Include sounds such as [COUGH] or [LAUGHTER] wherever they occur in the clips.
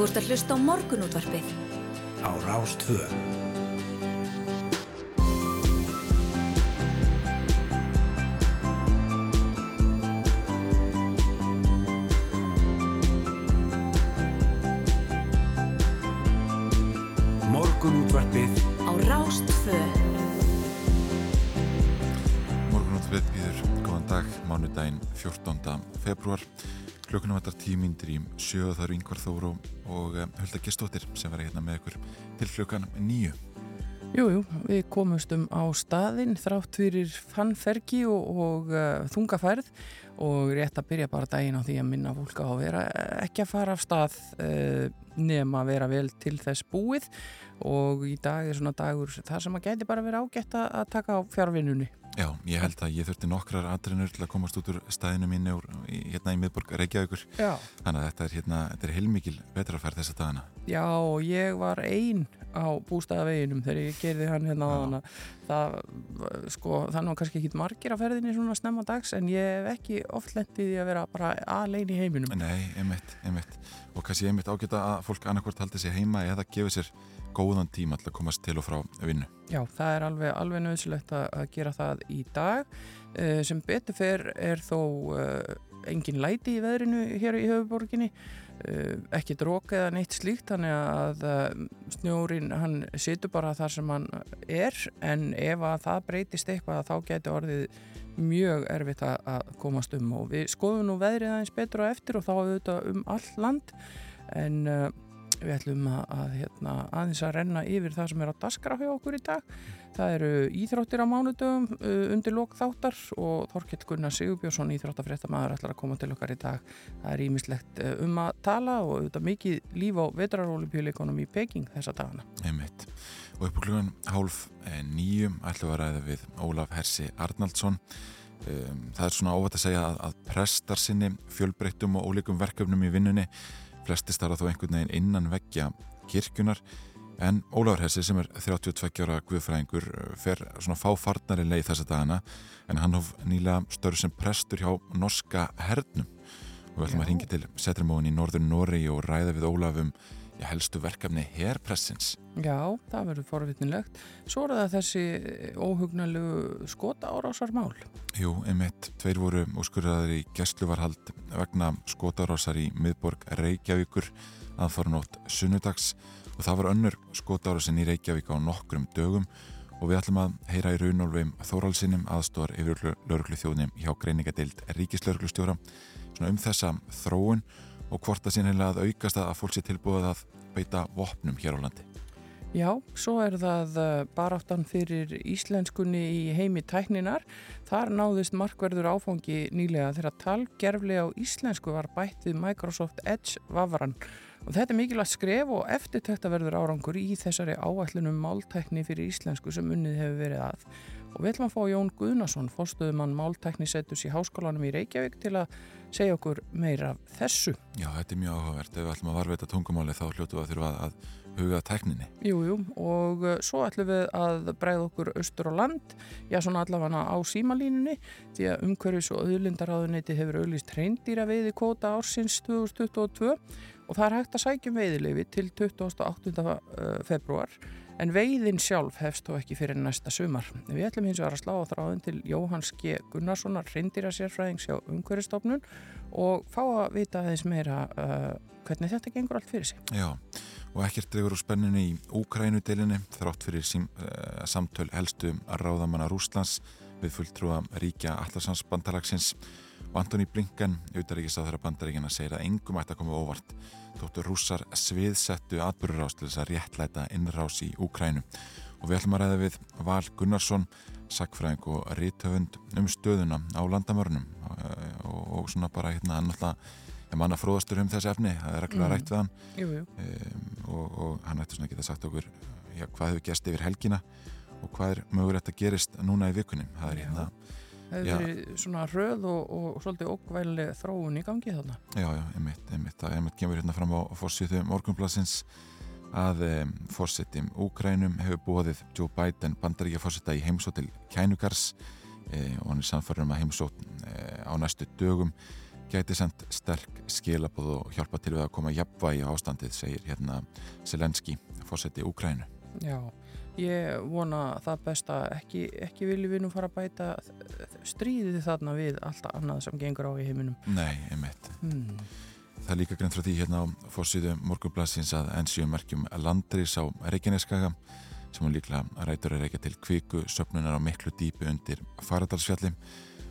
Þú ert að hlusta á morgunútvarpið. Á Rástvö. Morgunútvarpið Á Rástvö. Morgunútfrið býður góðan dag, mánudaginn 14. februar. Klukkunum þetta tíu myndir í sjö og það eru yngvar þóru og eh, Hulda Gistóttir sem verður hérna með ykkur til klukkan nýju. Jújú, jú, við komumstum á staðinn þrátt fyrir fannfergi og, og uh, þungafærð og rétt að byrja bara daginn á því að minna fólk á að vera ekki að fara af stað uh, nema að vera vel til þess búið og í dag er svona dagur þar sem að geti bara verið ágætt að taka á fjárvinnunni. Já, ég held að ég þurfti nokkrar aðrinur til að komast út úr úr, í, hérna í miðborg Reykjavíkur. Já. Þannig að þetta er, hérna, þetta er heilmikil vetrafærð þessa dagana. Já, og ég var einn á bústæðaveginum þegar ég gerði hann hérna á. Það, sko, það er nú kannski ekki margir að ferðinni svona snemma dags en ég hef ekki oft lendið í að vera bara alein í heiminum. Nei, einmitt, einmitt. Og kannski einmitt ágæta að fólk annarkvort haldi sig heima eða gefi sér góðan tíma til að komast til og frá vinnu. Já, það er alveg, alveg nöðsilegt að, gera það í dag. Uh, sem betur fer er þó uh, engin læti í veðrinu hér í höfuborginni. Uh, ekki drók eða neitt slíkt, þannig að snjórin, hann situr bara þar sem hann er, en ef að það breytist eitthvað þá getur orðið mjög erfitt að, komast um og við skoðum nú veðrið aðeins betur á eftir og þá auðvitað um all land en við ætlum að, að hérna, aðeins að renna yfir það sem er á daskra hjá okkur í dag. Það eru íþróttir á mánudögum uh, undir lok þáttar og Þorkell Gunnar Sigurbjörnsson íþróttafréttamaður ætlar að koma til okkar í dag. Það er ímislegt uh, um að tala og auðvitað mikið líf á vetrarólipjuleikonum í Peking þessa dagana. Einmitt. Og upp á klugan hálf eh, nýjum ætlum að ræða við Ólaf Hersi Arnaldsson. Um, það er svona óvægt að segja að, prestar sinni fjölbreyttum og ólíkum verkefnum í vinnunni. Flesti starfa þó einhvern veginn innan veggja kirkjunar. En Ólafur Hersi sem er 32 ára guðfræðingur eh, fer svona fáfarnari leið þessa dagana en hann hóf nýlega störf sem prestur hjá norska hernum. Og við ætlum að ringi til Setrimóin í norður Nóri og ræða við Ólafum já, helstu verkefni herpressins. Já, það verður forvitnilegt. Svo er það þessi óhugnalegu skota árásarmál. Jú, einmitt, tveir voru úrskurðaður í gæsluvarhald vegna skotárásar í miðborg Reykjavíkur aðfaranótt sunnudags og það var önnur skotárásin í Reykjavík á nokkrum dögum og við ætlum að heyra í Runolfum Þóralsinum aðstóðar yfir lauruglu þjóðnum hjá greiningadeild ríkislauruglustjóra svona um þessa þróun og hvort það sín heila að aukast að fólk sé tilbúið að beita vopnum hér á landi. Já, svo er það uh, baráttan fyrir íslenskunni í heimi tækninar. Þar náðist markverður áfangi nýlega þegar talgerfli á íslensku var bætt við Microsoft Edge vafran. Og þetta er mikilvægt skref og eftirtökta verður árangur í þessari áætlunum máltækni fyrir íslensku sem unnið hefur verið að. Og við ætlum að fá Jón Guðnason, fórstuðumann máltæknisettus í Háskólanum í Reykjavík til að segja okkur meira af þessu. Já, þetta er mjög áhugavert. Ef við ætlum að varveita tungumáli þá hljótu að þurfa að huga tækninni. Jú, jú, og uh, svo ætlum við að bregða okkur austur á land, já svona allavega á símalínunni, því að umhverfis og auðlindaráðuneyti hefur auðlýst reyndýra veiði kvóta ársins 2022 og það er hægt að sækja um veiðilefi til 28. februar, en veiðin sjálf hefst þó ekki fyrir næsta sumar. Við ætlum hins vegar að slá á þráðin til Jóhanns G. Gunnarssonar, reyndýra sérfræðings hjá umhverfistofnun og fá að vita aðeins meira uh, hvernig þetta gengur allt fyrir sig. Já, og ekkert dregur úr spenninu í Úkrænudelinni þrátt fyrir sím, uh, samtöl helstu ráðamanna Rúslands við fulltrúa ríkja Allarsans bandalagsins og Antoni Blinken, þeirra bandaríkina, segir að engum ætti að koma óvart þóttu rússar sviðsettu atbyrjurás til þess að réttlæta innrás í Úkrænu og við ætlum að ræða við Val Gunnarsson sakfræðing og rítöfund um stöðuna á landamörnum og, og, og svona bara hérna náttúrulega manna fróðastur um þessi efni, það er reglulega Mm. rætt við hann Jú, jú. um, og, og hann ætti svona að geta sagt okkur já, hvað hefur gæst yfir helgina og hvað er mögulegt að gerist núna í vikunni það er hérna. Hefur verið svona röð og, og svolítið okkvæðileg þróun í gangi þarna. já, já, einmitt, einmitt það einmitt kemur hérna fram á fórsýðu morgunblassins að um, fórsettim Úkrænum hefur búið Joe Biden bandaríkja fórsetta í heimsótt til Kænugars e, og hann er samfærum að heimsótt e, á næstu dögum gæti sendt sterk skilabóð og hjálpa til við að koma jafnvægi á ástandið, segir hérna Selenski, fósetti Úkrænu. Já, ég vona það besta ekki, ekki vilju við nú fara að bæta stríðið þarna við allt annað sem gengur á í heiminum. Nei, einmitt. Hmm. Það er líka greint frá því hérna á fórsýðu morgunblassins að ennsjö merkjum landris á Reykjaneskaga sem hún líklega rætur að reykja til kviku söpnunar á miklu dýpi undir Faradalsfjalli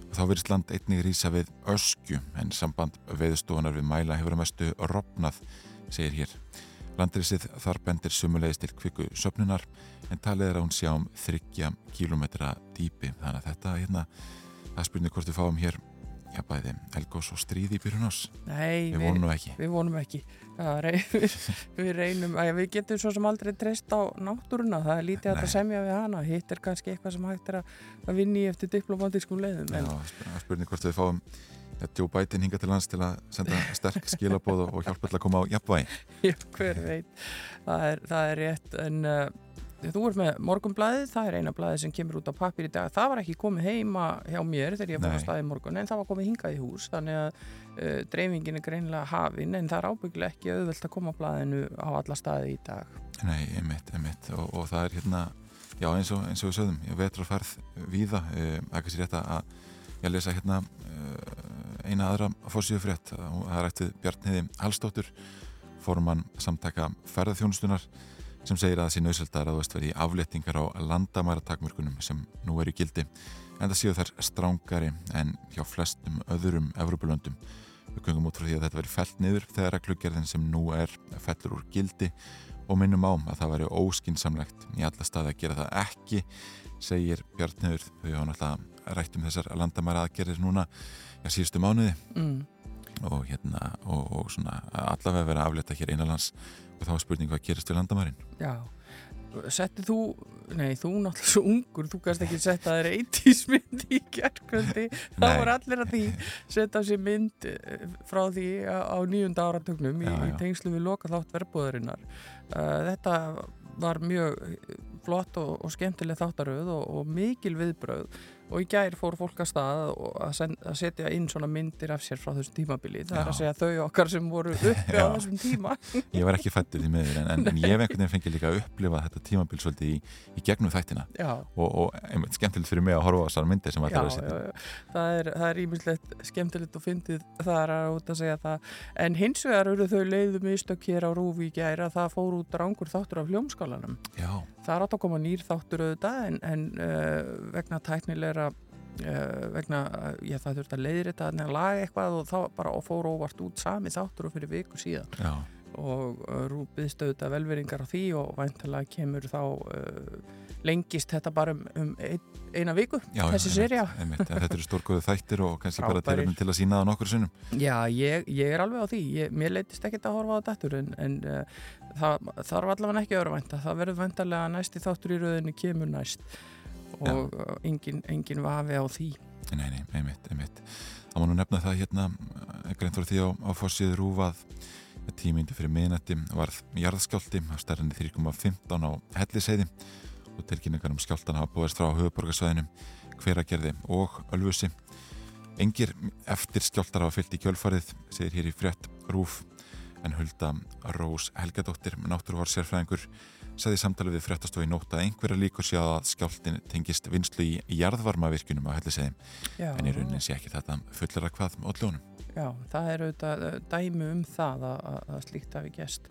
og þá verist land einnig rýsa við ösku en samband veðustofunar við mæla hefur að mestu rofnað, segir hér. Landrisið þar bendir sumulegist til kviku söpnunar en talið er að hún sjá um þryggja kílometra dýpi þannig að þetta hérna, það spurning hvort við fáum hér Já, bæði Elgós og stríði í byrjun ás. Nei, við vonum ekki. Við vonum ekki. Rey, við, við reynum, að við getum svo sem aldrei treyst á náttúruna. Það er lítið að, að semja við hana. Hitt er kannski eitthvað sem hægt er að vinni eftir diplomatískum leiðum. Já, en... spurning hvort við fáum Joe Biden hinga til lands til að senda sterk skilabóð og hjálpa til að koma á jafnvægi. [LAUGHS] Já, hver veit. Það er, það er rétt, en... Uh, Þú ert með morgunblæðið, það er eina blæðið sem kemur út á pappir í dag. Það var ekki komið heima hjá mér þegar ég fór að staði morgun en það var komið hingað í hús þannig að uh, dreifingin er greinlega hafin en það er ábyggilega ekki auðvelt að koma blæðinu á alla staði í dag. Nei, einmitt, einmitt og, og það er hérna, já eins og, eins og við sögðum, ég vetur að farð víða, ekki sér rétt að ég lesa hérna uh, eina aðra fórsíðu frétt, það er ættið Bjarniði Hallstóttur, forman samtaka ferðarþjónustunar sem segir að það sé nöðsöld að ráðast verið í aflettingar á landamæratakmörkunum sem nú eru gildi en það séu þær strángari en hjá flestum öðrum Evropalöndum. Við gungum út frá því að þetta veri fælt niður þegar reglugerðin sem nú er fællur úr gildi og minnum á að það veri óskinsamlegt í alla staði að gera það ekki segir Bjarniður, við höfum alltaf rætt um þessar landamæra aðgerðir núna já, síðustu mánuði mm. Og hérna og, og svona allavega verið að afleta hér einalans og þá er spurning hvað gerist við landamærin. Já, setti þú nei, þú náttúrulega svo ungur þú kannst ekki setja þér eittísmynd í gerðkvöldi, þá er allir að því setja sér mynd eh, frá því á nýjunda áratögnum í, í tengslu við loka þátt verðbúðarinnar uh, þetta var mjög flott og, og skemmtileg þáttaröð og, og mikil viðbröð og í gær fór fólk að stað að, send, að setja inn svona myndir af sér frá þessum tímabili, það Já. er að segja þau okkar sem voru uppi á [LAUGHS] þessum tíma. [LAUGHS] Ég var ekki fættið í miður en, en, en ég hef einhvern veginn fengið líka að upplifa þetta tímabil svolítið í, í gegnum þættina. Og, og einmitt skemmtilegt fyrir mig að horfa á þessar myndir sem allir að setja Það er ímislegt skemmtilegt og fyndið það er að út að segja það. En hins vegar eru þau leiðum ístök hér á gær að það fór út rángur þáttur af hljómskálanum. Já það er átt að koma nýr þáttur auðvitað en, en uh, vegna tæknilegra uh, vegna, ég það þurft að leiðri þetta að laga eitthvað og þá bara fór óvart út sami þáttur og fyrir viku síðan Já. og uh, rúpiðst auðvitað velveringar á því og væntalega kemur þá lengist þetta bara um, um ein, eina viku, já, þessi sérija Þetta eru stórgóðu þættir og kannski Rábærir. bara til, til að sína það nokkur sinnum. Já, ég, ég er alveg á því, ég, mér leytist ekkert að horfa á þetta en, en uh, það þarf allavega ekki að vera vænta, það verður væntalega næsti þáttur í rauðinu kemur næst. Og uh, engin, engin vafi á því. Nei, nei, einmitt, einmitt. Það má nú nefna það hérna greint voru því á, á fórsíður rúfað tímindi fyrir miðnætti varð jarðskjálti á stærni 3,15 á helliseiði og tilkynningar um skjáltan hafa búist frá höfuborgarsvæðinu, hveragerði og ölfusi. Engir eftir skjáltar hafa fyllt í kjölfarið, segir hér í frétt Rúf, en hulda Rós Helgadóttir, náttúruvar sérfræðingur, saði samtalið við fréttastofi nótt að einhverja líkur sé að skjáltin tengist vinslu í jarðvarmavirkunum á helliseðim, en í rauninni sé ekki þetta fullara hvað með ótljónum. Já, það er auðvitað dæmi um það að, að slíkt hafi gæst.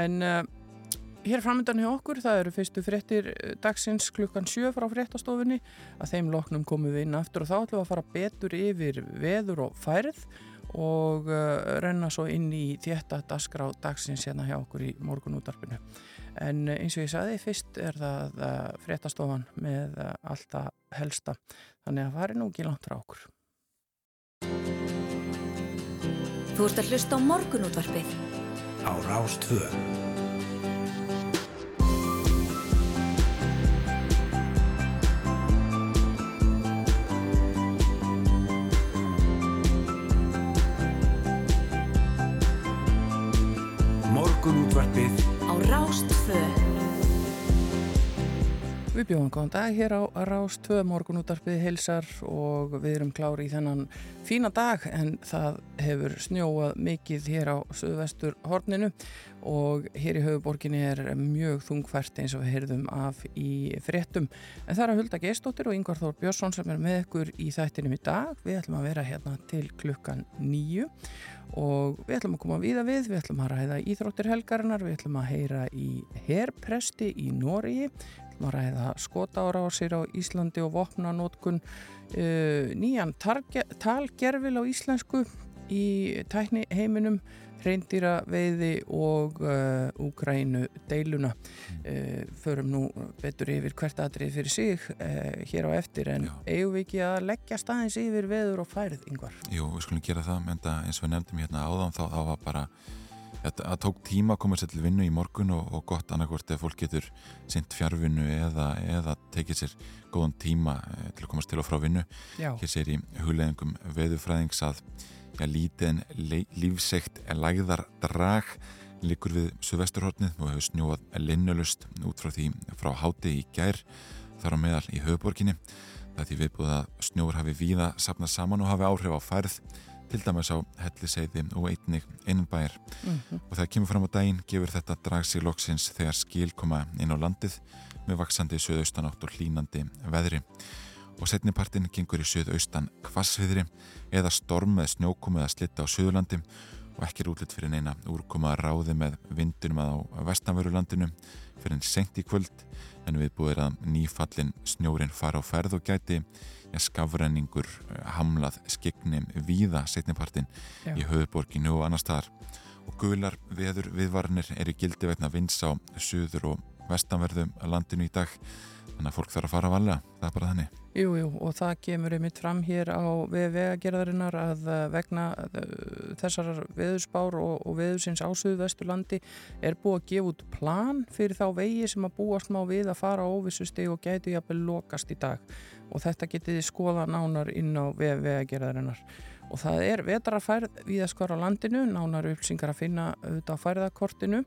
En uh, Hér framöndan hjá okkur, það eru fyrstu fréttir eh, dagsins klukkan 7 frá fréttastofunni að þeim loknum komum við inn aftur og þá ætlum við að fara betur yfir veður og færð og uh, renna svo inn í þétta dasgra á dagsins hérna hjá okkur í morgunútarpinu. En uh, eins og ég sagði, fyrst er það uh, fréttastofan með alltaf helsta, þannig að er nú ekki langt frá okkur. Þú ert að hlusta á morgunútvarpið á Rástvöð. morgunútvarpið á Rástfö Við bjóðum góðan dag hér á Rás 2 morgunútarpið heilsar og við erum klári í þennan fína dag en það hefur snjóað mikið hér á söðvestur horninu og hér í höfuborginni er mjög þungfært eins og við heyrðum af í fréttum. En það er að hulda Geistóttir og Yngvar Þór Björnsson sem er með ykkur í þættinum í dag. Við ætlum að vera hérna til klukkan nýju og við ætlum að koma viða við, við ætlum að ræða íþróttir helgarinnar, við ætlum að heyra í herpresti í Nóriði að ræða skotára á Íslandi og vopnanótkun uh, nýjan talgerfil á íslensku í tækni heiminum hreindýra veiði og uh, Úgrænu deiluna uh, förum nú betur yfir hvert aðrið fyrir sig uh, hér á eftir en eigum við ekki að leggja staðins yfir veður og færið yngvar? Jú, við skulum gera það, en eins og við nefndum hérna áðan þá, þá var bara Það tók tíma að koma sér til vinnu í morgun og, og gott annarkvort ef fólk getur sint fjárvinnu eða, eða tekið sér góðan tíma eh, til að komast til og frá vinnu. Já. Hér sér í hugleðingum veðufræðings að ja, lítið en lífsegt lægðar drag likur við Suðvesturhortnið og hefur snjóað linnulust út frá því frá háti í gær þar á meðal í höfuborginni. Það er því viðbúið að snjóður hafi víða sapnað saman og hafi áhrif á færð til dæmis á helliseiði og einnig einan bæjar mm -hmm. og þegar kemur fram á daginn gefur þetta dragsi loksins þegar skil koma inn á landið með vaksandi söðaustanátt og hlínandi veðri. Og setnipartin gengur í söðaustan kvassviðri eða storm með snjókomu eða slitta á söðurlandi og ekki er útlitt fyrir neina úrkoma ráði með vindunum að á vestanverulandinu fyrir en senkt í kvöld en við búið að nýfallin snjórin fara á ferð og gæti skafrenningur eh, hamlað skegnim víða setnipartin í höfuborginu og annar staðar. Og gular veður viðvarnir eru gildi veitna vins á söður og vestanverðum landinu í dag. Þannig að fólk þarf að fara að valja, það er bara þannig Jú, jú, og það kemur einmitt fram hér á vegagerðarinnar að eh, vegna eh, þessar veðurspár og, og veðursins ásöðu vesturlandi er búið að gefa út plan fyrir þá vegi sem að búast má við að fara á óvissusti og gætu jafnvel lokast í dag. Og þetta getið skoða nánar inn á vegagerðarinnar. Og það er vetrarfærð við að skora landinu, nánar upplýsingar að finna auðvitað á færðakortinu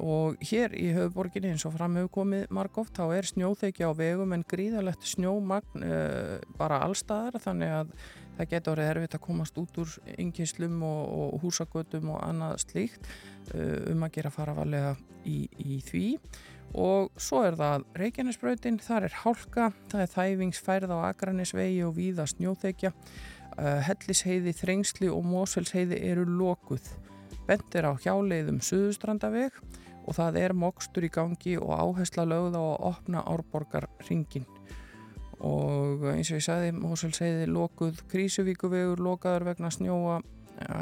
og hér í höfuborginni eins og fram hefur komið margóft þá er snjóþekja á vegum en gríðalegt snjómagn uh, bara allstaðar þannig að það getur orðið erfitt að komast út úr yngislum og, og húsagötum og annað slíkt uh, um að gera faravalega í, í því. Og svo er það Reykjanesbröðin, þar er hálka, það er þæfingsfærð á Akranisvegi og víða snjóþekja, uh, Hellisheiði, Þrengsli og Móselsheiði eru lokuð. Bent er á hjáleiðum Suðustrandaveg og það er mokstur í gangi og áhersla lögða að opna árborgar ringin. Og eins og ég sagði, Móselsheiði lokuð, Krísuvíkuvegur lokaður vegna snjóa,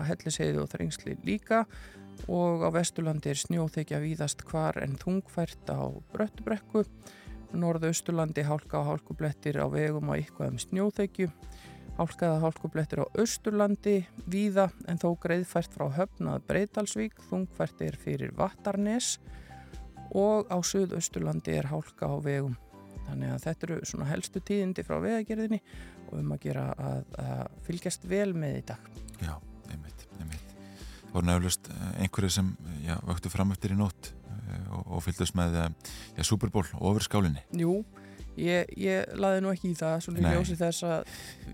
Hellisheiði og Þrengsli líka. Og á Vesturlandi er snjóþekja víðast hvar en þungfært á Bröttubrekku. Norðausturlandi hálka og hálkublettir á vegum og eitthvað um snjóþekju hálkaða hálkublettir á Östurlandi víða en þó greiðfært frá höfnað Breitalsvík þungfært er fyrir Vattarnes og á Suðausturlandi er hálka á vegum. Þannig að þetta eru svona helstu tíðindi frá vegagerðinni og um að gera að, að fylgjast vel með í dag. Já voru nefnlust eh, einhverju sem já, vöktu fram eftir í nótt eh, og, og fylgdast með eh, já, Super Bowl ofur skálinni Jú, ég, ég laði nú ekki í það svona í ljósi þess að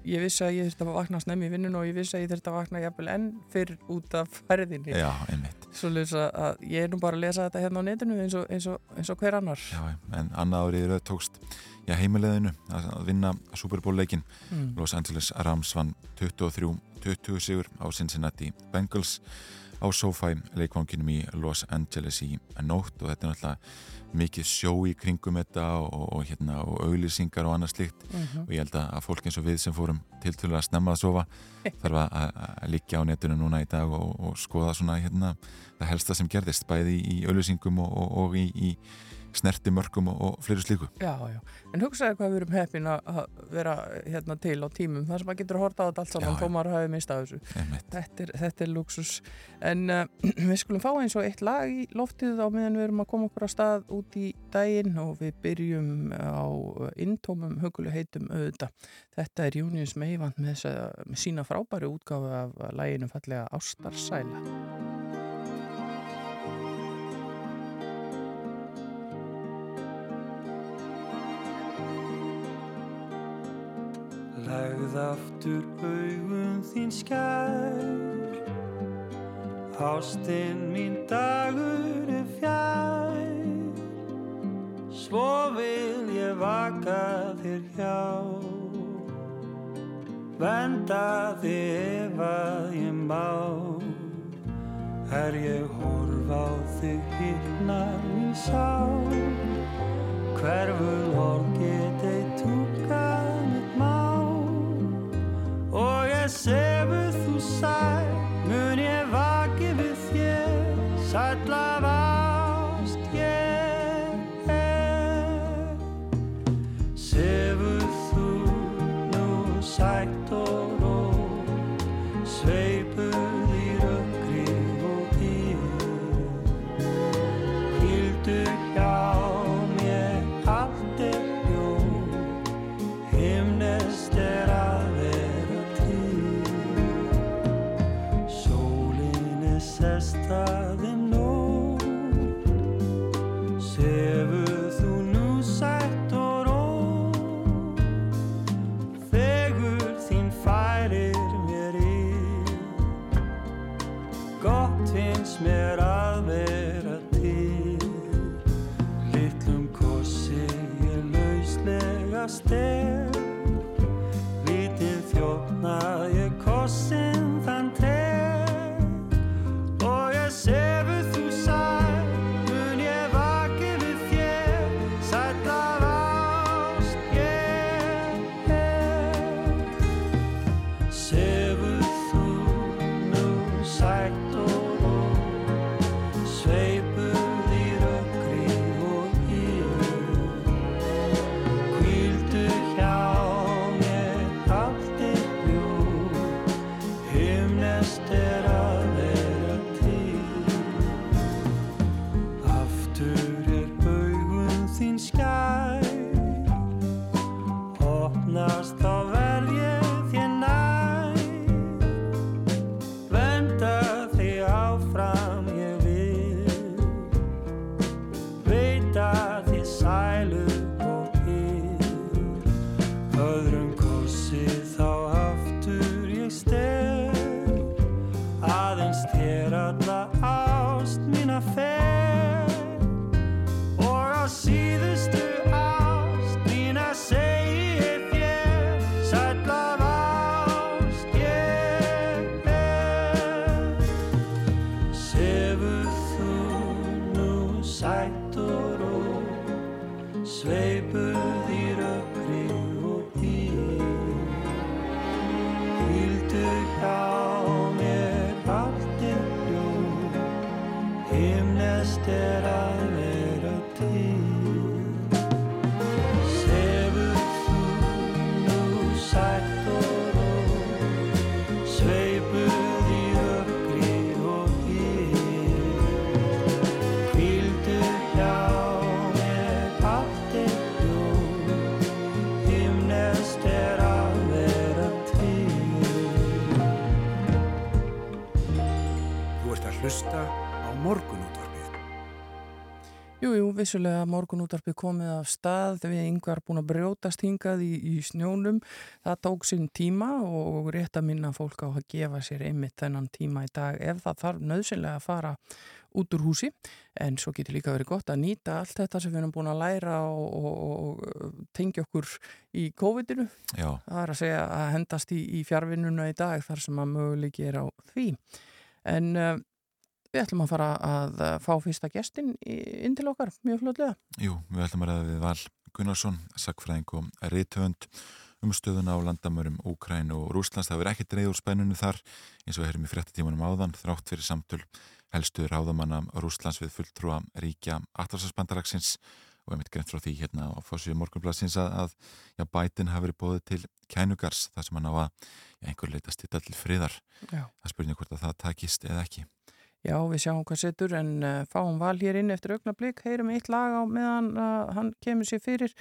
ég vissi að ég þurfti að vakna snemmi í vinnun og ég vissi að ég þurfti að vakna jafnvel enn fyrr út af færðinni Já, einmitt. Svo að ég er nú bara að lesa þetta hérna á netinu eins og, eins og, eins og hver annar. Já, en annað árið tókst já, heimilegðinu að vinna Super Bowl leikin mm. Los Angeles Rams vann 23-20 sigur á Cincinnati Bengals á SoFi leikvanginum í Los Angeles í nótt og þetta er náttúrulega mikið sjó í kringum þetta og, og, hérna, og auðlýsingar og annað slikt mm -hmm. og ég held að fólk eins og við sem fórum til til að snemma að sofa [LAUGHS] þarf að, að liggja á netinu núna í dag og, og skoða svona hérna, það helsta sem gerðist bæði í auðlýsingum og í, í snerti mörgum og, og fleiri slíku. Já, já, en hugsaðu hvað við erum heppin að vera hérna til á tímum. Þar sem maður getur að horta á þetta allt saman þó maður hafi mistað þessu. Þetta er, þetta er luxus en uh, [CLEARS THROAT] við skulum fá eins og eitt lag í loftið á meðan við erum að koma okkur á stað út í daginn og við byrjum á intómum hugulu heitum auðvita þetta er Június Meivand með, með sína frábæri útgáfi af læginu fallega Ástarsæla sérð aftur augum þín skær. Ástinn mín dagur er fjær. Svo vil ég vaka þér hjá. Venda þig ef að ég má. Er ég horf á þig hittnar mín sá Hverfur orð Og ég sefur þú sæl Vissulega morgunútarpið komið af stað við yngvar búin að brjótast hingað í, í snjónum. Það tók sinn tíma og rétt að minna fólk á að gefa sér einmitt þennan tíma í dag ef það þarf nöðsynlega að fara út úr húsi. En svo getur líka verið gott að nýta allt þetta sem við erum búin að læra og, og, og tengja okkur í COVID-inu. Það er að segja að hendast í, í fjárvinnuna í dag þar sem að möguleiki er á því. En uh, við ætlum að fara að fá fyrsta gestin inn til okkar mjög fljóðlega. jú, við ætlum að ræða við Val Gunnarsson, sakfræðing og rithönd um stöðuna á landamörum Úkræn og Rúslands. Það verður ekki dreigð úr spennunu þar eins og við höfum í fréttatímanum áðan þrátt fyrir samtöl helstu ráðamanna Rúslands við fulltrúa ríkja Atlasarspandaraksins og við mitt greint frá því hérna á fórsvíðu morgunblassins að, að já, bætin hafi verið bóðið til kænugars þar sem hann á að já, einhver leita stilla til friðar. Já. Það spurning hvort að það takist eða ekki. Já, við sjáum hvað setur en uh, fáum val hér inn eftir augnablík, heyrum eitt lag á meðan uh, hann kemur sér fyrir.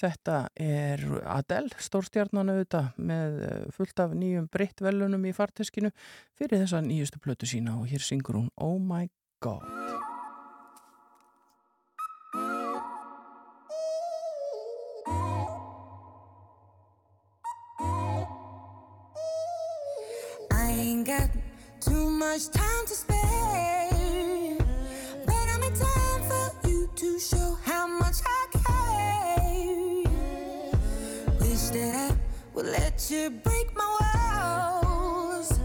Þetta er Adele, stórstjarnan auðvitað, með uh, fullt af nýjum breyttvelunum í farteskinu fyrir þessa nýjustu plötu sína og hér syngur hún Oh My God. I ain't got too much time to spare show how much I care. Wish that I would let you break my walls,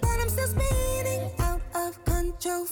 but I'm still spinning out of control.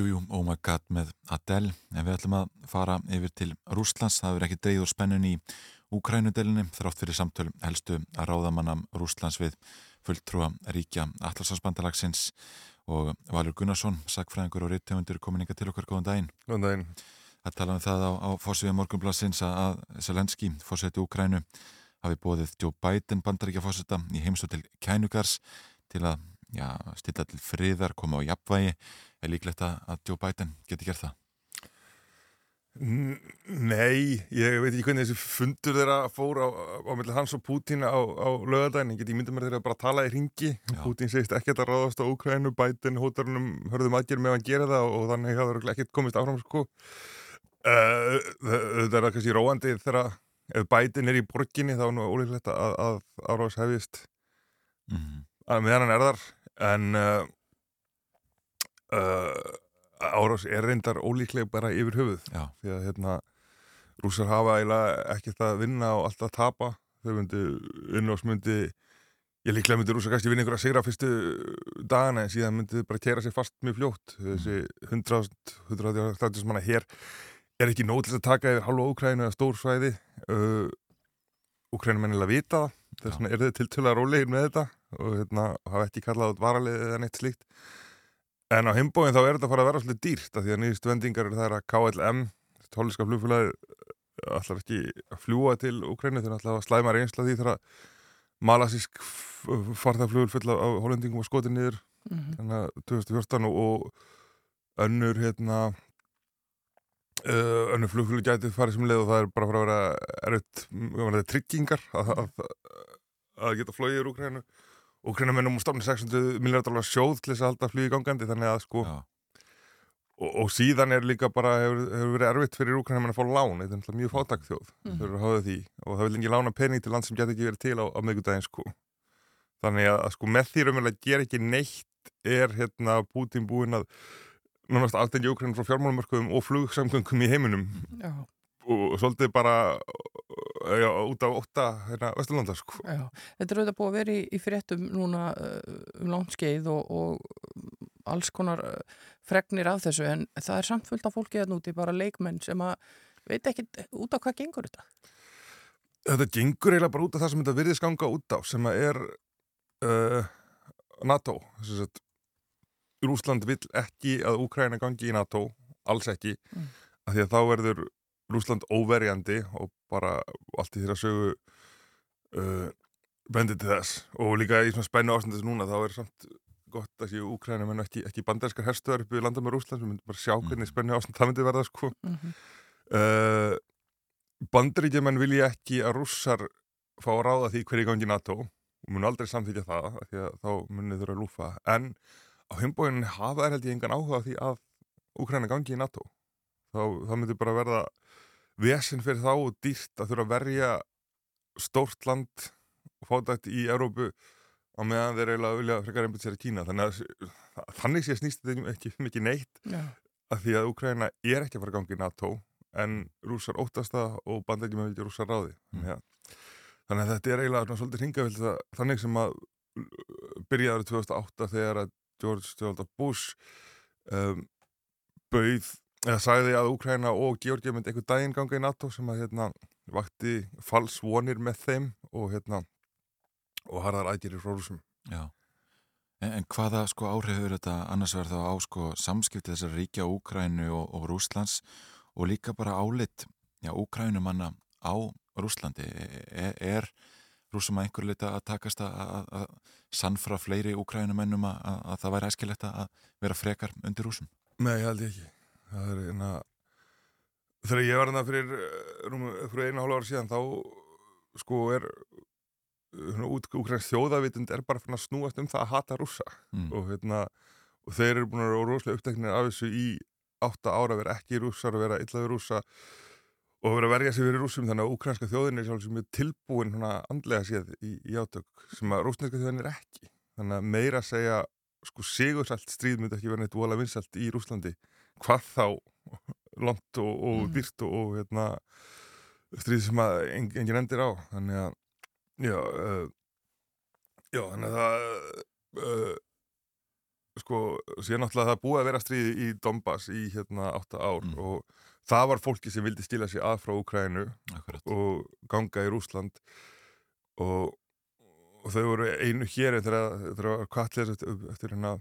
Jú, jú, oh my god með Adele. En við ætlum að fara yfir til Rúslands það verður ekki dreigð úr spennun í Úkrænudelinni þrátt fyrir samtöl helstu að ráðamannam Rúslands við fulltrúa ríkja Atlasvarsbandalagsins og Valur Gunnarsson sagfræðingur og reyttegundur kominninga til okkar. Góðan daginn. Góðan daginn. að tala um það á, á fórsviði morgunblassins að Selenski, fórseti Úkrænu hafi bóðið Joe Biden bandaríkja fórseta í heimsó til kænugars til að já, stilla til friðar, koma á jafnvægi er líklegt að að Joe Biden geti gert það? Nei, ég veit ekki hvernig þessi fundur þeirra fór á, á milli hans og Pútín á, á lögadaginn, ég get ímyndið mér þeirra bara að tala í ringi. Pútín segist ekkert að ráðast á Úkrænu, Biden hótarunum hörðum aðgerð með að gera það og, þannig hafa þeirra ekkert komist áfram sko. Uh, þetta er það kannski róandi þegar ef Biden er í borginni þá er nú ólíklegt að, að árás hefist mm. að meðan hann er þar. En uh, uh, árás er reyndar ólíkleg bara yfir höfuð. Já, því að hérna rússar hafa eiginlega ekkert að vinna og alltaf að tapa. Þau myndi unnásmyndi ég líklega myndi rússar kannski vinna einhverja sigra fyrstu dagana en síðan myndi þau bara kera sér fast mjög fljótt. Þessi 100-130 manna hér er ekki nóg til að taka yfir halva Úkrænu eða stór svæði. Uh, Úkrænu mennilega vita það. Þess vegna er þau tiltöla rólegin með þetta og hérna, hafa ekki kallað át varalið eða neitt slíkt en á heimbóin þá er þetta að fara að vera svolítið dýrt af því að nýðist vendingar er það að KLM tóliska flugfélagi allar ekki að fljúa til Ukrænu þegar allar að slæma reynsla því þegar malasísk farðaflugur full af, af hollendingum og skotið niður Mhm. þannig að 2014 og, og önnur hérna uh, önnur flugflug gæti farið sem leið og það er bara að að vera erfitt, er tryggingar að, að, að geta flogið úr Úkrænu Úkrænu mennum úr stofni 600 miljardar dólar sjóð til þess að halda flugið gangandi þannig að sko og, og síðan er líka bara hefur, hefur verið erfitt fyrir Úkrænu að fá lán þetta er náttúrulega mjög fátakt þjóð. Mhm. þau eru að hafa því og það vil ekki lána pening til land sem geti ekki verið til á, á miðgudaginn sko. Þannig að, að sko með því raunverulega gera ekki neitt er hérna Putin búinn að nánast aðtengja Úkrænu frá fjármálumörkuðum og flugsamgöngum í heiminum. Já, og svolítið bara já, út af ótta hérna Vesturlanda sko já. Þetta er auðvitað búið að vera í, í fréttum núna uh, um langt skeið og, og alls konar uh, fregnir af þessu en það er samt fullt af fólki að núti bara leikmenn sem að veit ekki út á hvað gengur þetta. þetta gengur eiginlega bara út af það sem þetta virðist ganga út á sem að er uh, NATO þess að Rúsland vill ekki að Úkræna gangi í NATO alls ekki, Mm. af því að þá verður Rúsland óverjandi og bara allt í þeirra sögu uh, bendið til þess. Og líka í svona spennu þessu núna þá er samt gott að séu Úkræna menn ekki, ekki banderskar herstöðar upp við landa með Rúsland, við myndum bara sjá hvernig Mm. spennu ástand það myndi verða sko. Mm -hmm. uh, Bandaríkjumenn vilja ekki að rússar fá að ráða því hverju gangi NATO og mun aldrei samþykja það því að þá munið þurfa að lúfa. En á heimbóinu hafa þær held ég engan áhuga því að Úkræna gangi í NATO. Þá, þá myndi bara verða vesinn fyrir þá og dýrt að þurfa að verja stórt land og fátækt í Európu á meðan þeir eiginlega vilja frekar einbætt sér að Kína þannig að þannig sé snýst þetta ekki mikið neitt Já, af því að Úkraina er ekki að fara að gangi í NATO en rússar óttast það og bandaríkjum vilja rússar ráði Mm. mm. þannig að þetta er eiginlega svolítið hringavild þannig sem að byrjaður 2008 þegar að George. Bush um, bauð eða sagði að Úkraina og Georgia myndi einhver daginn ganga í NATO sem að hérna vakti falsvonir með þeim og hérna og harðar ægjirir frá rússum já. En, en hvaða sko áhrif hefur þetta annars verið þá á sko samskipti þessar ríkja Úkrænu og, og Rúslands og líka bara álit já, Úkrænumanna á Rúslandi er, er rúsum að einhver leita að takast að, að, sannfra fleiri Úkrænumennum að, að, að það væri æskilegt að vera frekar undir rúsum? Nei, held ég ekki. Það er eina... Þegar ég var hérna fyrir, eh, fyrir einu hálfa ára síðan, þá sko er útgræns þjóðavitund er bara að snúast um það að hata rússa. Mm. og, hérna, og þeir eru búin að vera rosalega uppteknir af þessu í átta ára að vera ekki rússar og vera illaður rússa og vera að verja sig fyrir rússum. Þannig að úkrænska þjóðin er sjálf sem er tilbúin hana andlega séð í, í átök sem að rússneska þjóðin er ekki. Þannig að meira að segja sko sigursælt stríð myndi ekki vera neitt vola vinsælt í Rúslandi hvað þá lont og, og Mm. dýrt og, og hérna, stríð sem að en, engin endir á þannig að já, uh, já þannig að það uh, sko síðan náttúrulega það búið að vera stríð í Donbass í hérna átta ár Mm. og það var fólki sem vildi skila sig að frá Ukrænu og ganga í Rúsland og, og þau voru einu hér þegar það var kallið eftir, eftir hérna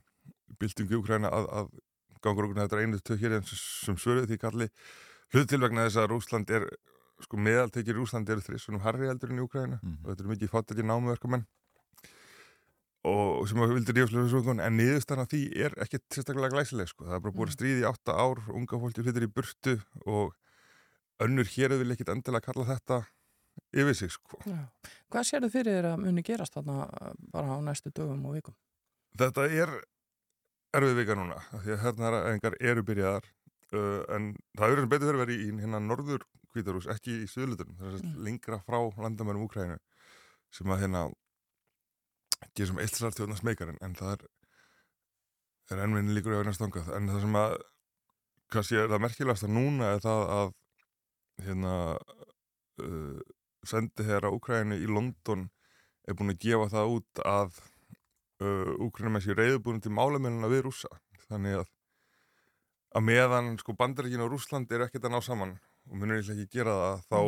byltingu í Ukræna að, að gangur okkur þetta einu tök hér sem, svöruð því kalli hlut til vegna þess að Rúsland er sko meðaltekir Rúsland eru þrissunum harri heldur en í Ukræna Mhm. og þetta er mikið fátt ekki námuverkamenn og sem að vildi rífslega svo en niðurstanna því er ekki sérstaklega glæsileg sko. það er bara búið að stríði í átta ár unga fólki flyttir í burtu og önnur hér vil ekkit endilega kalla þetta yfir sig sko. já. Hvað sérðu fyrir þér að muni gerast þarna uh, bara á næstu dögum og vikum? þetta er erfið vika núna því að hérna engar eru byrjaðar uh, en það eru betur fyrir að vera í hérna norður kvítarús, ekki í söðlutunum það er Mm. lengra frá landamærum Úkrænu sem að hérna gerir sem eittslar þjóðnast meikarinn en það er er ennvinni líkur að vera stangað en það sem að kannski er það merkilegast að núna er það að hérna uh, sendi hér á Úkrænu í London er búin að gefa það út að uh, Úkrænum er sér reyðbúin til málamennina við rússa þannig að að meðan sko bandaríkin og Rússland eru ekkert að ná saman og munur ekki gera það þá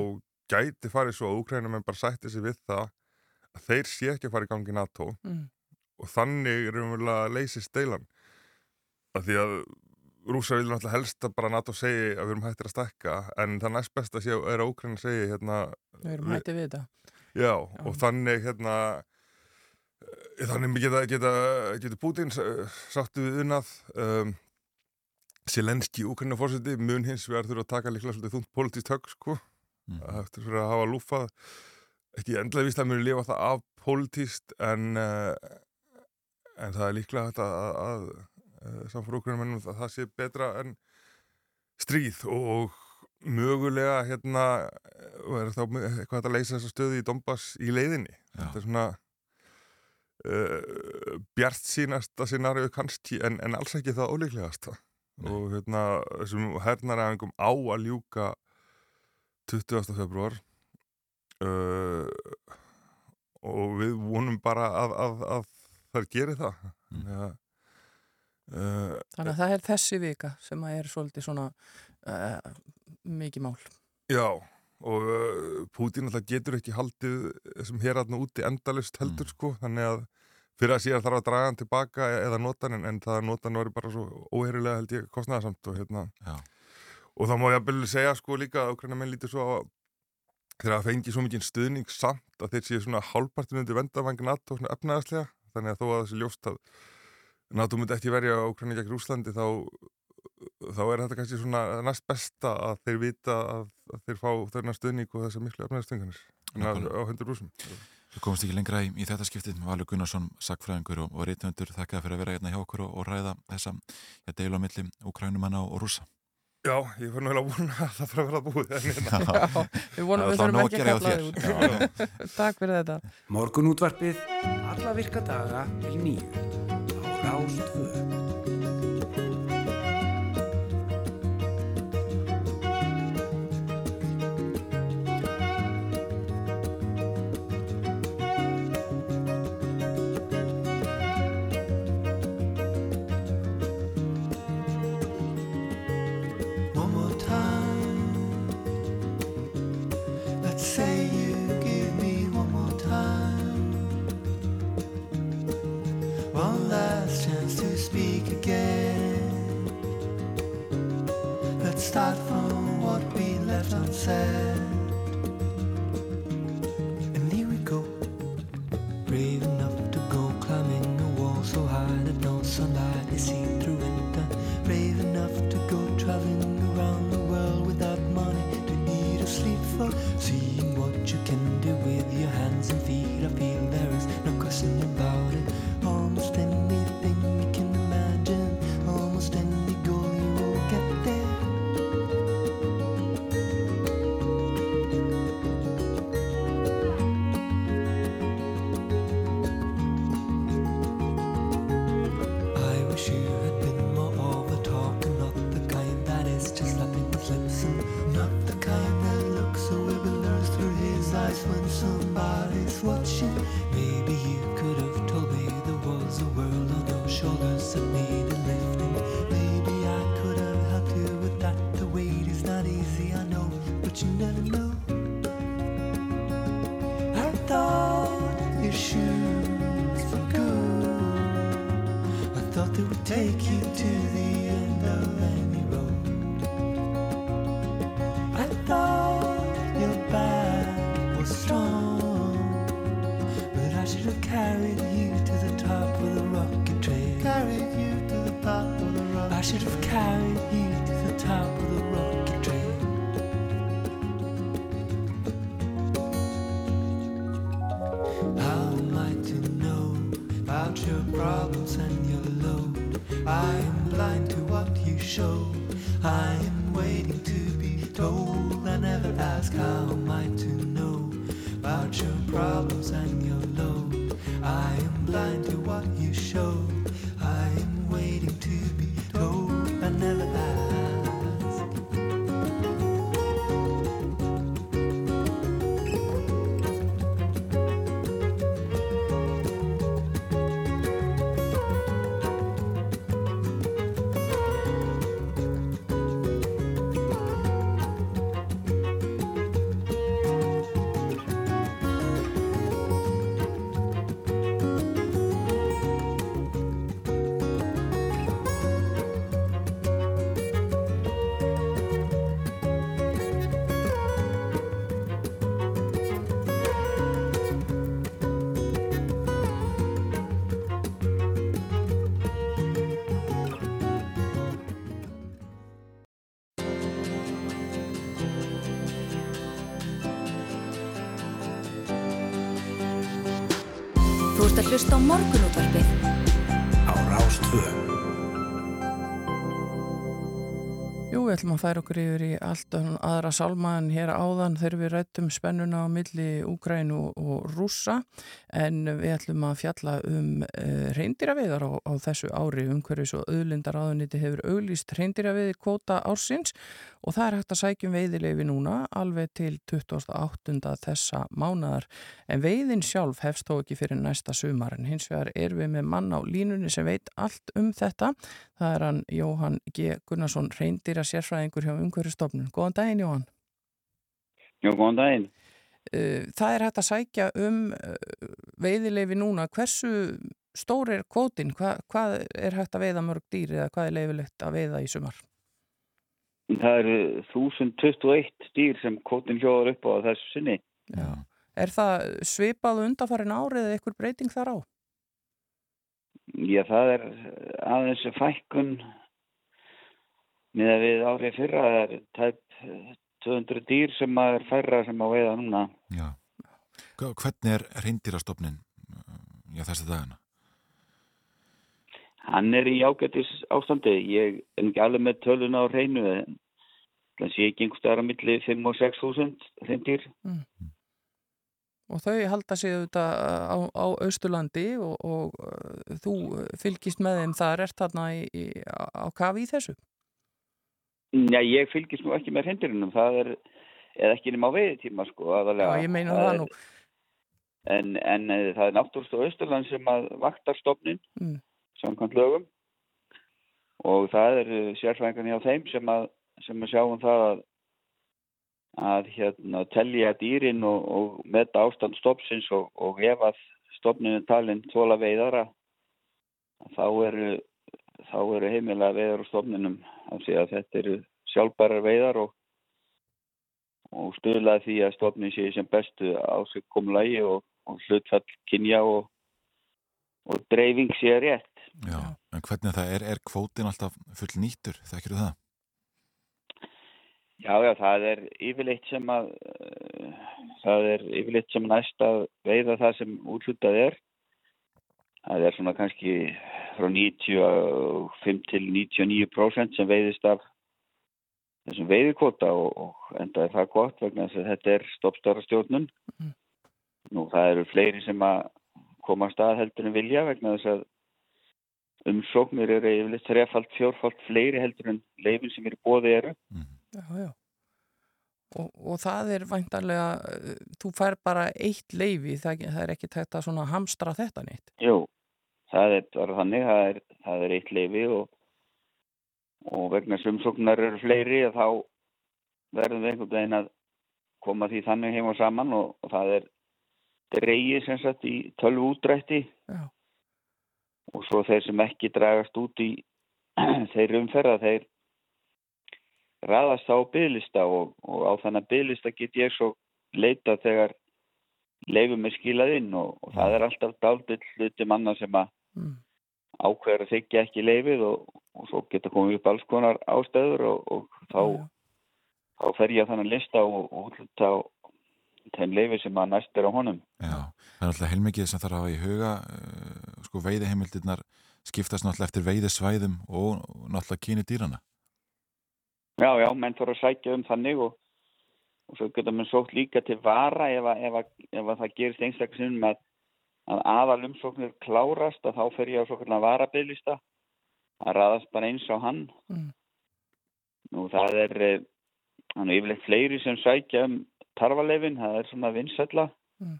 gæti farið svo að Úkrænum bara sætti sig við það að þeir sé ekki að fara í gangi NATO Mm. og þannig er umverulega að leysi steilan af því að rúsa vilja náttúrulega helst að bara NATO segi að við erum hættir að stekka en það næst best að sé er að Úkræna segi hérna Við erum Við- hætti við þetta. Já, og þannig hérna þannig geta, geta, geta Putin sáttu við unnað um, Selenski úkrenna fórseti mun hins vegar þurfa að taka líklega svolítið þúnt politist högg sko. Mm. eftir fyrir að hafa lúfað ekki endlega víst að muni lifa það af politist en uh, en það er líklega hægt að, að, að, að samfór úkrennum að það sé betra en stríð. Og mögulega hérna og er þá eitthvað að leysa þessa stöðu í Dombas í leiðinni. Já. þetta er svona uh, bjart sínasta scenariu kannski en, en alls ekki það óleiklegasta Nei. og hérna þessum hernaræfingum á að ljúka 20. februar uh, og við vonum bara að, að, að þær geri það Mm. ja, uh, Þannig að það er þessi vika sem að er svolítið svona uh, mikið mál. Já, og uh, Pútín alltaf getur ekki haldið sem hér aðna úti endalust heldur Mm. sko, þannig að fyrir að síðan þarf að draga hann tilbaka e- eða nota hann, en það að nota hann var bara svo óheyrilega held ég kostnæðasamt og hérna Já. og það má ég að byrja segja sko líka að okkurna menn lítur svo á þegar það fengi svo mikið stuðning samt að þeir séu svona hálfpartin undir vendavangi NATO svona efnaðaslega, þannig að þó að þessi ljóst að NATO myndi ekki verja okkurna gegn Rúslandi þá þá er þetta kannski svona næst besta að þeir vita að, að þeir fá þennan stuðning og þessar miklu Nákvæmlega. á hendur rúsum Við komumst ekki lengra í, í þetta skiptið Valur Gunnarsson, sakfræðingur og, og reytöndur þakkaði fyrir að vera hérna hjá okkur og, og ræða þessa ja, deilu á milli Ukrænumanna og rússa Já, ég fann vel að vona að það fyrir að vera búið hérna Já, við vonum við Það þurfum ekki að að kalla þér. út. [LAUGHS] Takk fyrir þetta. Morgun útvarpið, alla virka daga til nýju á Rástföð. what you? Hlusta á morgunútvarpið. Á Rástvö. Jú, við ætlum að færa okkur yfir í allt aðra sálma en hér áðan þegar við rættum spennuna á milli Úgrænu og Rússa en við ætlum að fjalla um uh, reyndiraveiðar á, á þessu ári umhverfis og auðlindar áðuniti hefur auglýst reyndiraveiði kvóta ársins og það er hægt að sækjum veiðileifi núna alveg til 28. þessa mánadar en veiðin sjálf hefst þó ekki fyrir næsta sumar. En hins vegar er við með mann á línunni sem veit allt um þetta. Það er hann Jóhann G. Gunnarsson reyndýra sérfræðingur hjá umhverfistofnun Góðan daginn Jóhann. Jú, góðan daginn. Uh, Það er hægt að sækja um uh, veiðileifi núna. Hversu stór er kvótin Hva, hvað er hægt að veiða mörg dýr eða hvað er leifilegt að veiða í sumar Það eru 1021 dýr sem kvotin hljóðar upp á þessu sinni. Já. Er það svipað undanfarin árið eða eitthvað breyting þar á? Já, það er aðeins fækkun með að við árið fyrra það er tæp 200 dýr sem að er færra sem að veiða núna. Já. Hva- Hvernig er reyndýrastofnin já, þessi dagana? Hann er í ágættis ástandi. Ég er ekki alveg með töluna á reynu en það sé ekki einhverstaðar á milli 5 og 6 þúsund þeim dýr. Og þau halda sig auðvitað á, á Austurlandi og, og uh, þú fylgist með þeim þar, ert þarna í, í, á kafi í þessu? Já, ég fylgist nú ekki með hendurinnum. Það er, eða ekki nema á veiðitíma sko. aðalega. Já, ég meina það er- nú. En, en það er náttúrst á Östurland sem að vaktar stofnin Mm. Samkvæmt lögum og það er sérfræðingan hjá þeim sem að, sem að sjáum það að, að hérna, telja dýrin og, og metta ástand stofnsins og, og ef að stofnin er talin tóla veiðara þá eru, þá eru heimilega veiðar á stofninum af því að þetta eru sjálfbærar veiðar og, og stuðlaði því að stofnin sé sem bestu á sig komulagi og, hlutfall kynja og dreifing sé rétt. Já. En hvernig það er, er kvótin alltaf full nýttur, þekkir það? Já, já, það er yfirleitt sem að uh, það er yfirleitt sem næst að veiða það sem útlutað er. Það er svona kannski frá 95 til 99% sem veiðist af þessum veiðikvota og, og enda er það gott vegna þess að þetta er stoppstara stjórnun. Mhm. Nú, það eru fleiri sem að koma að stað heldur en vilja vegna þess að umsóknir eru yfirleitt þrefald, fjórfald fleiri heldur en leifin sem eru bóði eru. Já, já. Og, og það er væntanlega, uh, þú fær bara eitt leifi, það, það er ekki tægt að svona hamstra þetta neitt. Jú, það er bara þannig, það er, það er eitt leifi og, og vegna sumsóknar eru fleiri að þá verðum við einhvern veginn að koma því þannig heim og saman og, og það er dreigið sem sagt í tölvu útrætti Já. Og svo þeir sem ekki dragast út í [CLEARS THROAT] þeir umferða þeir raðast á bygglista og, og á þannig bygglista get ég svo leita þegar leifum er skilað inn og, og það er alltaf dáldill hluti manna sem að Mm. ákveður að þykja ekki leifið og, og svo geta komið upp alls konar ástöður og, og þá, já. þá fer ég að þannig lista og, og hluta á þeim leifið sem að næst er á honum. Já. Það er alltaf heilmikið sem þarf að hafa í huga, uh, sko veiðiheimildirnar skiptast náttúrulega eftir veiðisvæðum og náttúrulega kyni dýrana. Já, já, menn þarf að sækja um þannig og, og svo geta mann sótt líka til vara ef, að, ef, að, ef að það gerist einstaklega að, að aðal umsóknir klárast að þá fer ég á svo kallan varabilista að raðast bara eins á hann. Mm. Nú það er eh, þannig yfirleitt fleiri sem sækja um tarfaleifin, það er svona vinsætla Mm.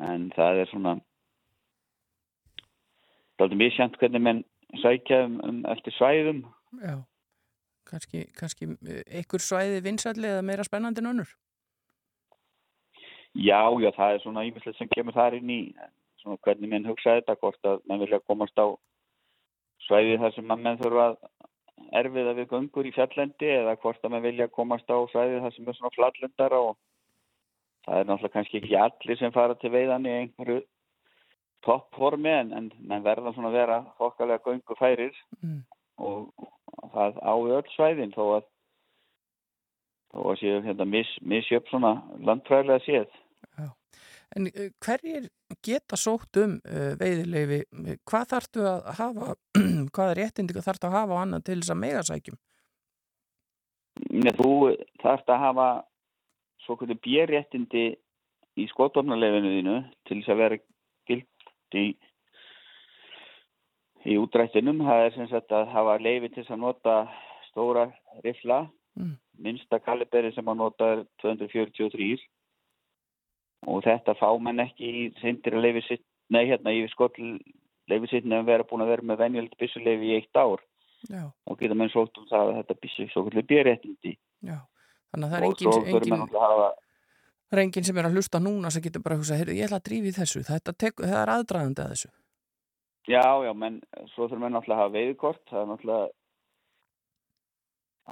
En það er svona er misjant hvernig menn sækja um, um eftir svæðum Já, kannski, kannski einhver svæði vinsælli eða meira spennandi en önnur. Já, já, það er svona ímislegt sem kemur þar inn í svona hvernig menn hugsa þetta, hvort að menn vilja komast á svæði þar sem að menn þurfa að erfiða við göngur í fjallendi eða hvort að menn vilja komast á svæði þar sem er svona flattlendar og það er náttúrulega kannski ekki allir sem fara til veiðan í einhverju toppformi en, en menn verða svona að vera þokkalega göngu færir Mm. og það á öll svæðin þó að þó að séu hérna mis, misjöp svona landfræðilega séð. En uh, hverjir geta sótt um uh, veiðileifi, hvað þarftu að hafa, [CLEARS THROAT] hvaða réttindi þarftu að hafa á annan til þess að mega sækjum? Nei, þú þarft að hafa svo hvernig bérréttindi í skotofnarleifinu þínu til þess að vera gilt í, í útrættinum. Það er sem sagt að hafa leifi til að nota stóra rifla, Mm. minnsta kaliberi sem að nota er 243 og þetta fá menn ekki í sindir að leifi sitt, nei hérna í skotleifi sitt nefn vera búin að vera með venjöld byssuleifi í eitt ár Já, og geta menn sótt um það að þetta byssu svo hvernig bérréttindi. já. Þannig að það er og engin, engin, engin sem er að hlusta núna sem getur bara að hugsa, heyrðu, ég ætla að drífi þessu, þetta tek, er aðdraðandi að þessu. Já, já, menn svo þurfum við náttúrulega að hafa veiðkort það er náttúrulega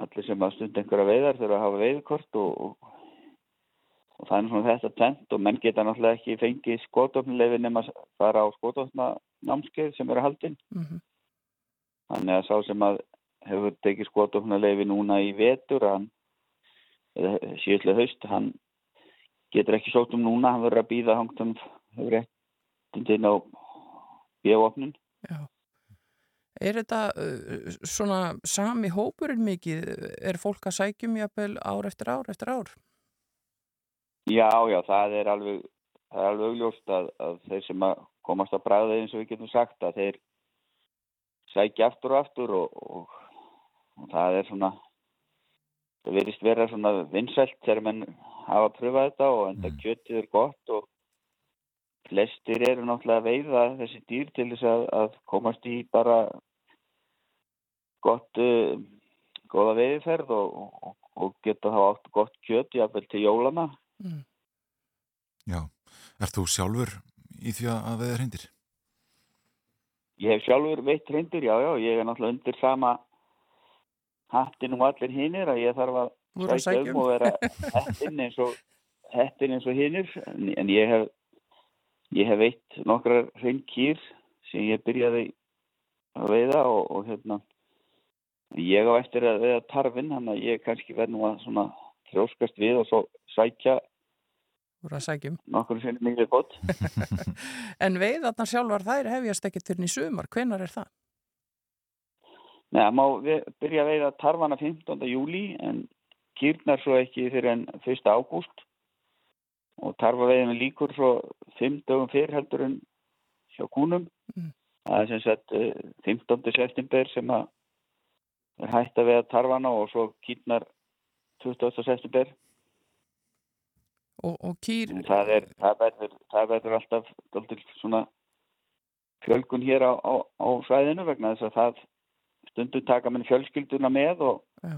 allir sem að stunda einhverja veiðar þurfa að hafa veiðkort og, og, og það er svona þetta tent og menn geta náttúrulega ekki fengið skotofnuleifi nema að fara á skotofna námskeið sem eru haldinn Mm þannig að sá sem að hefur tekið skotofnuleifi núna í vetur hann eða síðlega haust hann getur ekki sótt um núna hann verður að býða hangtum hefur réttindin á bjóopnin Já. Er þetta uh, svona sami hópurinn mikið? Er fólk að sækjum jafnvel ár eftir ár eftir ár? Já, já, það er alveg, það er alveg augljóst að, að þeir sem að komast að bræða eins og við getum sagt að þeir sækja aftur og aftur og, og, og það er svona, það verðist vera svona vinsælt þegar menn hafa pröfað þetta og enda kjötið er gott og flestir eru náttúrulega að veiða þessi dýr til þess að, að komast í bara gott, uh, góða veiðferð og, og, og geta þá átt gott kjöt jafnvel til jólana. Mm. Já, ert þú sjálfur í því að að veða reyndir? Ég hef sjálfur veitt reyndur, já, já, ég er náttúrulega undir sama hattin og allir hinnir að ég þarf að að sækja um og vera [LAUGHS] hettin eins og og hinnir, en, en ég hef ég hef veitt nokkrar reynkýr sem ég byrjaði að veiða og, og hérna ég á eftir að veiða tarfin, þannig að ég kannski verð nú að svona þróskast við og svo sækja Þú eru að sækjum. nokkur sem mjög gott. En veiðarnar sjálfar þær hefjast ekkert fyrir í sumar. Hvenar er það? Nei, það má byrja að veiða tarfana 15. júli en kýrnar svo ekki fyrir en 1. ágúst og tarfaveiðinu líkur svo 5 dögum fyrir heldur en hjá kúnum. Mm. Það er sem sagt eh, 15. september sem að er hægt að veiða tarfana og svo kýrnar 20. september. Og, og kýr, Það, er, það, verður, það verður alltaf fjölgun hér á, á, á svæðinu vegna þess að það stundum taka minn fjölskylduna með og já,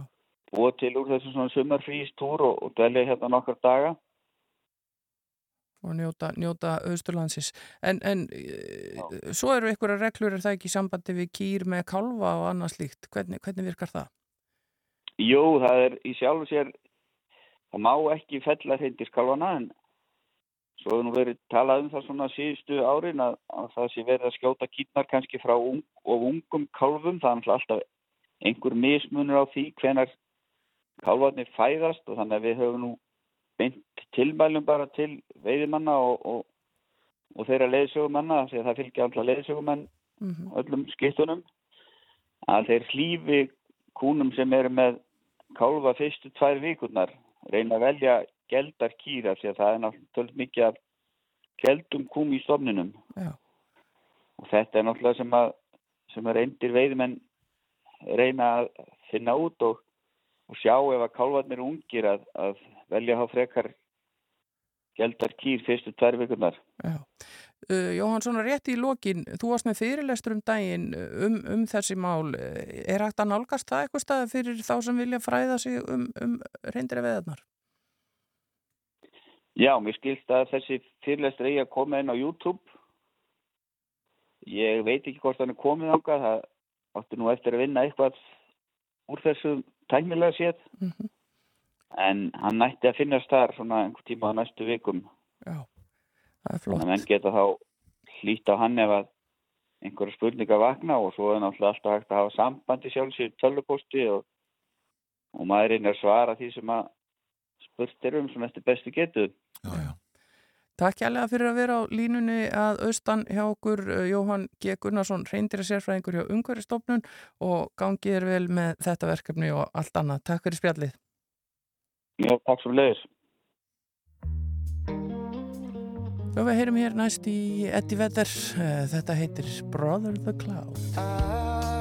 búa til úr þessu svona sumarfrístúr og, og dvelja hérna nokkar daga. og njóta, njóta austurlandsis. En, en uh, svo eru einhverja reglur, er það ekki í sambandi við kýr með kálfa og annað slíkt? Hvernig, hvernig virkar það? Jú, það er í sjálfu sér, það má ekki fella hreindiskálfana en svo hefur nú verið talað um það svona síðustu árin að, að það sé verið að skjóta kýtnar kannski frá ung, og ungum kálfum. Það er alltaf einhver mismunur á því hvenar kálfarnir fæðast og þannig að við höfum nú beint tilmælum bara til veiðimanna og, og, og þeirra leiðsögumanna því að það fylgja alltaf leiðsögumenn Mm öllum skiptunum að þeir hlýfi kúnum sem eru með kálfa fyrstu tvær vikurnar reyna að velja geldar kýra því að það er náttúrulega mikið af geldum kúm í stofninum Já. og þetta er náttúrulega sem að sem að reyndir veiðmenn reyna að finna út og, og sjá ef að kálfarnir eru ungir að, að velja að hafa frekar geldar kýr fyrstu tvær vikurnar. Uh, Jóhann, svona rétt í lokin, þú varst með fyrirlestur um daginn um, um þessi mál. Eh, Er hægt að nálgast það eitthvað stað fyrir þá sem vilja fræða sig um, um reyndri veðarnar? Já, mér skilst að þessi fyrirlestur eigi að koma inn á YouTube. Ég veit ekki hvort hann er komið ángað. Það átti nú eftir að vinna eitthvað úr þessu tæknilega séð. Mm En hann nætti að finnast þar svona einhver tíma á næstu vikum. Já, það er Þannig flott. að menn geta þá hlýtt á hann ef að einhverja spurningar vakna og svo er náttúrulega alltaf hægt að hafa sambandi sjálfsög tölvuposti og, og maður reynir að svara því sem að spurt er um sem eftir bestu getu. Já, já. Takk jæglega fyrir að vera á línunni að austan hjá okkur uh, Jóhann G. Gunnarsson, reyndir sérfræðingur hjá Ungveristofnun og gangið er vel með þetta verkefni og allt annað. Takk fyrir spjallið. Já, takk svo leiðis. Og við heyrum hér næst í Eddie Vedder. Uh, Þetta heitir Brother the Cloud.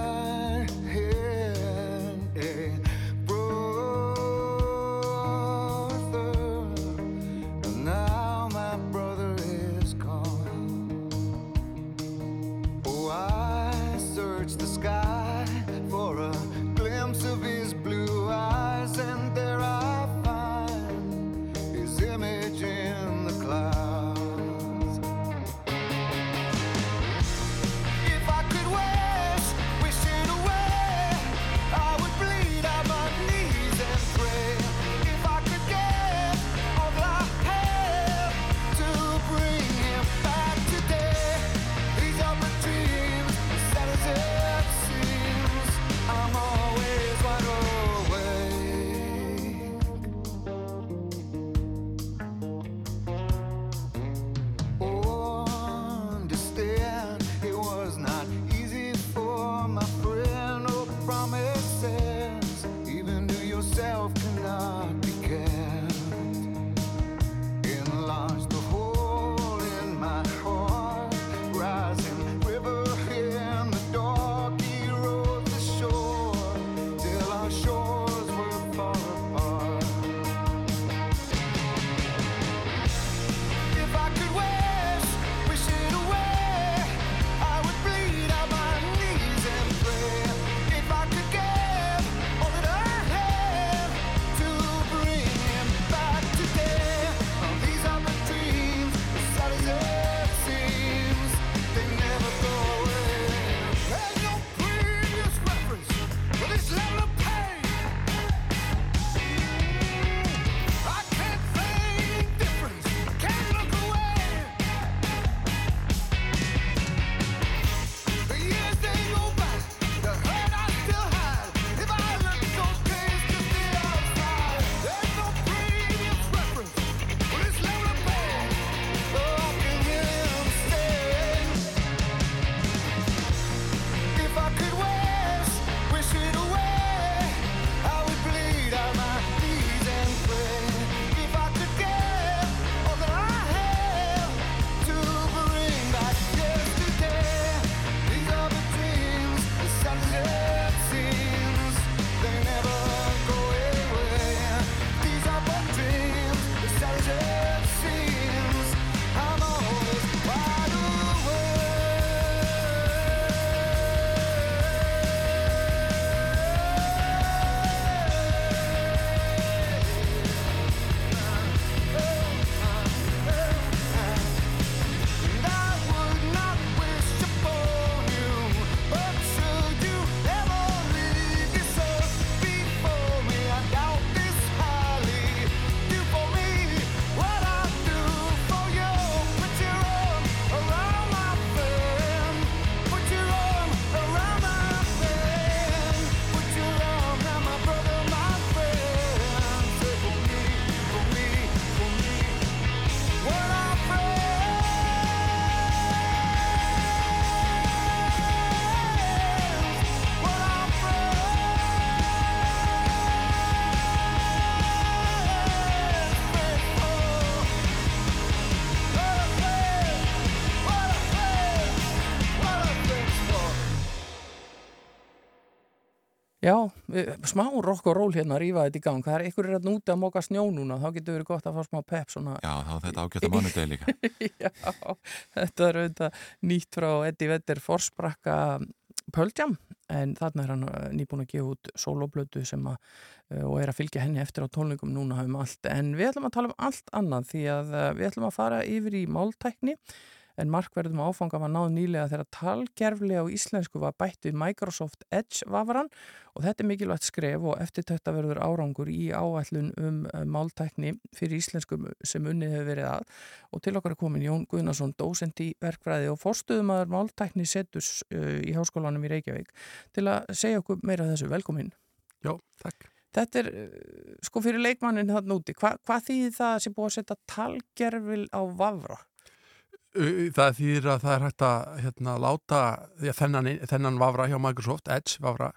Smá rock og roll hérna að rífa þetta í gang. Það er einhverjir hérna úti að móka snjó núna, þá getur verið gott að fá smá pepp svona. Já, þá er þetta ágætt að mánudegi líka. [LAUGHS] Já, þetta er auðvitað nýtt frá Eddie Vedder Forsbrakka Pöldjam en þarna er hann eh, nýbúin að gefa út soloplötu sem að eh, og er að fylgja henni eftir á tónleikum núna um allt en við ætlum að tala um allt annað því að eh, við ætlum að fara yfir í máltækni en markverðum áfanga var náð nýlega þegar talgerflega á íslensku var bætt við Microsoft Edge vafaran og þetta er mikilvægt skref og eftirtökta verður árangur í áætlun um eh, máltækni fyrir íslensku sem unnið hefur verið að og til okkar er komin Jón Guðnason, dósend í verkfræði og forstuðumæður máltækni seturs uh, í háskólanum í Reykjavík til að segja okkur meira þessu. Velkomin. Já, takk. Þetta er, uh, sko, fyrir leikmannin þarna úti, hva, hvað þýðir það að sé búið að setja talgerfil á vafra? Það þýðir að það er hægt að hérna, láta já, þennan, þennan vafra hjá Microsoft, Edge vafra,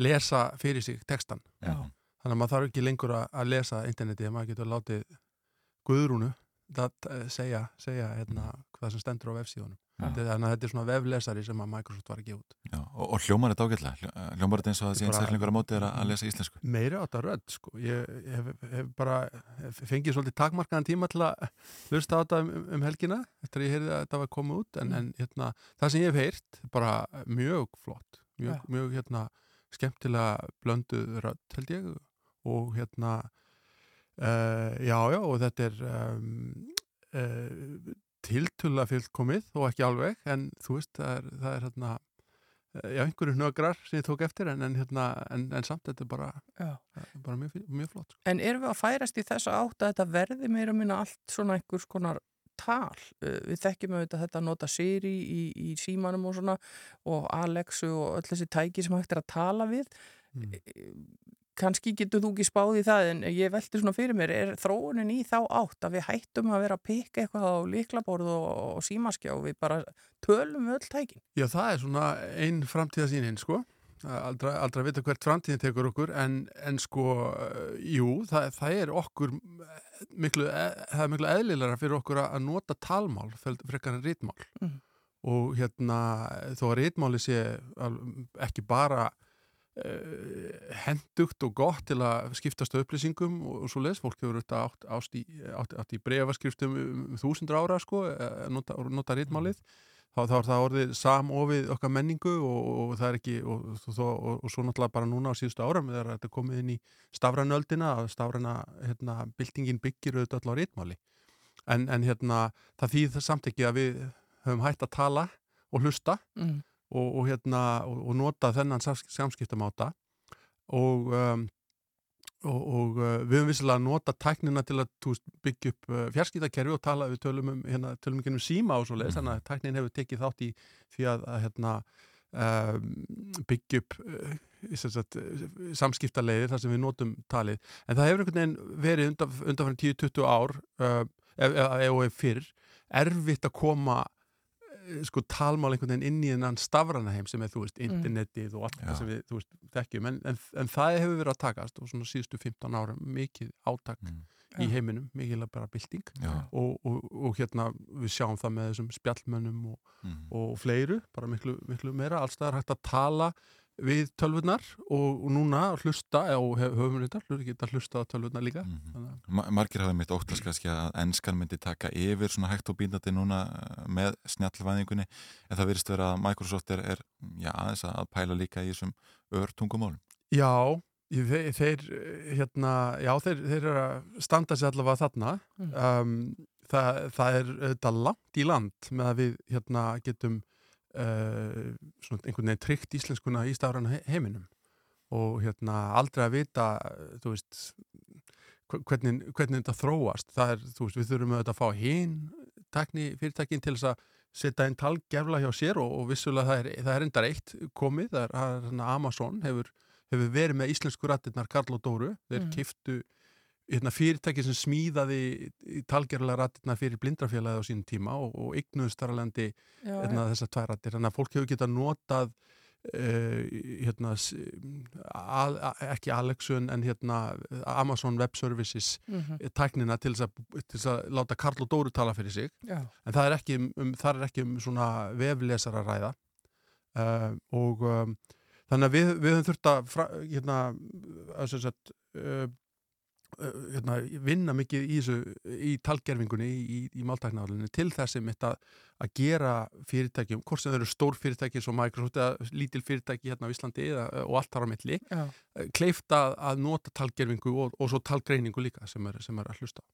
lesa fyrir sig textan. Já. Þannig að maður þarf ekki lengur að, að lesa internetið, maður getur látið Guðrúnu að eh, segja, segja hérna, hvað sem stendur á vefsíðunum. Er- Þannig að þetta er svona veflesari sem að Microsoft var að gefa út. Já, og, og hljómar þetta ágætlega? Hljó- Hljómar þetta eins og það sé einstaklingur á móti er að lesa íslensku? meiri átt að rödd sko. ég, ég hef, hef bara hef fengið svolítið takmarkaðan tíma til að hlusta á þetta um, um helgina eftir að ég heyrði að þetta var komið út en, en hérna, það sem ég hef heyrt bara mjög flott mjög, Já. mjög hérna, skemmtilega blönduð rödd held ég og hérna uh, já já og þetta er um, uh, tiltulla fylgkomið og ekki alveg en þú veist það er, það er hérna eh, já, einhverju hnögrar sem ég tók eftir en, en, hérna, en, en samt þetta er bara, Já. bara mjög, mjög flott sko. En erum við að færast í þessa átt að þetta verði meira minna allt svona einhvers konar tal? Uh, Við þekkjum auðvitað þetta að nota Siri í, í símanum og svona og Alexu og öll þessi tæki sem hægt er að tala við. Mm. Kanski getur þú ekki spáð í það en ég velti svona fyrir mér, er þróunin í þá átt að við hættum að vera að pikka eitthvað á liklaborð og, og símaskjá og við bara tölum öll tækin? Já, það er svona einn framtíðasýnin sko aldrei að vita hvert framtíðin tekur okkur en, en sko, eh, jú það, það er okkur miklu, e- það er miklu eðlilega fyrir okkur að nota talmál frekar en rítmál Mhm. og hérna þó að rítmáli sé ekki bara hendugt og gott til að skiptast upplýsingum og, og svo les, fólk hefur auðvitað átt, átt í, í breyfaskriftum um þúsundur ára sko, eh, nota, nota rítmálið þá, þá er það orðið samofið okkar menningu og, og það er ekki og, og, og, og svo náttúrulega bara núna á síðustu áram þegar þetta er komið inn í stafranöldina að stafrana hérna, byltingin byggir auðvitað á rítmáli en, en hérna, það þýð samt ekki að við höfum hægt að tala og hlusta. Mm. Og, og, hérna, og, nota þennan sams- samskiptamáta og, um, og, og uh, við höfum vissilega að nota tæknina til að veist, byggja upp uh, fjarskiptakerfi og tala við tölum um, hérna, tölum um síma og svo leið, þannig að tæknin hefur tekið þátt í því að, að hérna, um, byggja upp uh, samskiptaleiðir þar sem við notum talið. En það hefur einhvern veginn verið undan, undanfærin 10-20 ár ef, ef, ef, ef fyrr erfitt að koma sko talmál einhvern veginn inn í þennan stafrana heim sem er, þú veist, internetið og allt það sem við, þú veist, þekkjum en, en, en það hefur verið að takast og svona síðustu 15 ára mikið átak Mm. í heiminum, mikið bara bylting Já. og, og, og hérna við sjáum það með þessum spjallmönnum og, Mm. og fleiru, bara miklu, miklu meira allstaðar hægt að tala við tölvurnar og, núna hlusta og höfum við þetta, geta hlusta á tölvurnar líka þannig að Ma margir hafa mitt óttast kannski að enskan myndi taka yfir svona hægt og bíndandi núna eh, með snjallvæðingunni en það virðist vera að Microsoft er, er já, aðeins að pæla líka í þessum örtungumálum. Já, þeir, þeir hérna, já, þeir, þeir eru að standa sér allavega þarna Mm. um, það, það er þetta langt í land með að við hérna getum uh, svona einhvern veginn tryggt íslenskuna í stafræna he- heiminum. Og hérna aldrei að vita þú veist hve- hvernig, hvernig þetta þróast. Það er, þú veist, við þurfum auðvitað að fá hinn tekni fyrirtækin til þess að setja einn talgefla hjá sér og, og vissulega það er, það er endar eitt komið, það er, það er hérna Amazon hefur, hefur verið með íslensku rættirnar Karl og Dóru, þeir mm. kiftu hérna, fyrirtæki sem smíðaði talgerlega rættirnar fyrir blindrafélagi á sínum tíma og, og alveg Já, hérna, þessar tvær rættir, þannig að fólk hefur getað notað uh, hérna, s- al, a, ekki Alexun en hérna Amazon Web Services Mhm. tæknina til þess, að, til þess að láta Karl og Dóru tala fyrir sig Já. en það er ekki um, um, er ekki um svona veflesara að ræða uh, og um, þannig að við, við höfum þurft að fra, hérna, að sagt, uh, hérna, vinna mikið í þessu í talgerfingunni í, í, í máltæknaðalunni til þess að, að, að gera fyrirtækjum, hvort sem þau eru stór fyrirtæki svo Microsoft eða lítil fyrirtæki hérna á Íslandi eða, og allt þar á milli Já. eh, kleift að, að nota talgerfingu og, og svo talgreiningu líka sem er, sem er að hlusta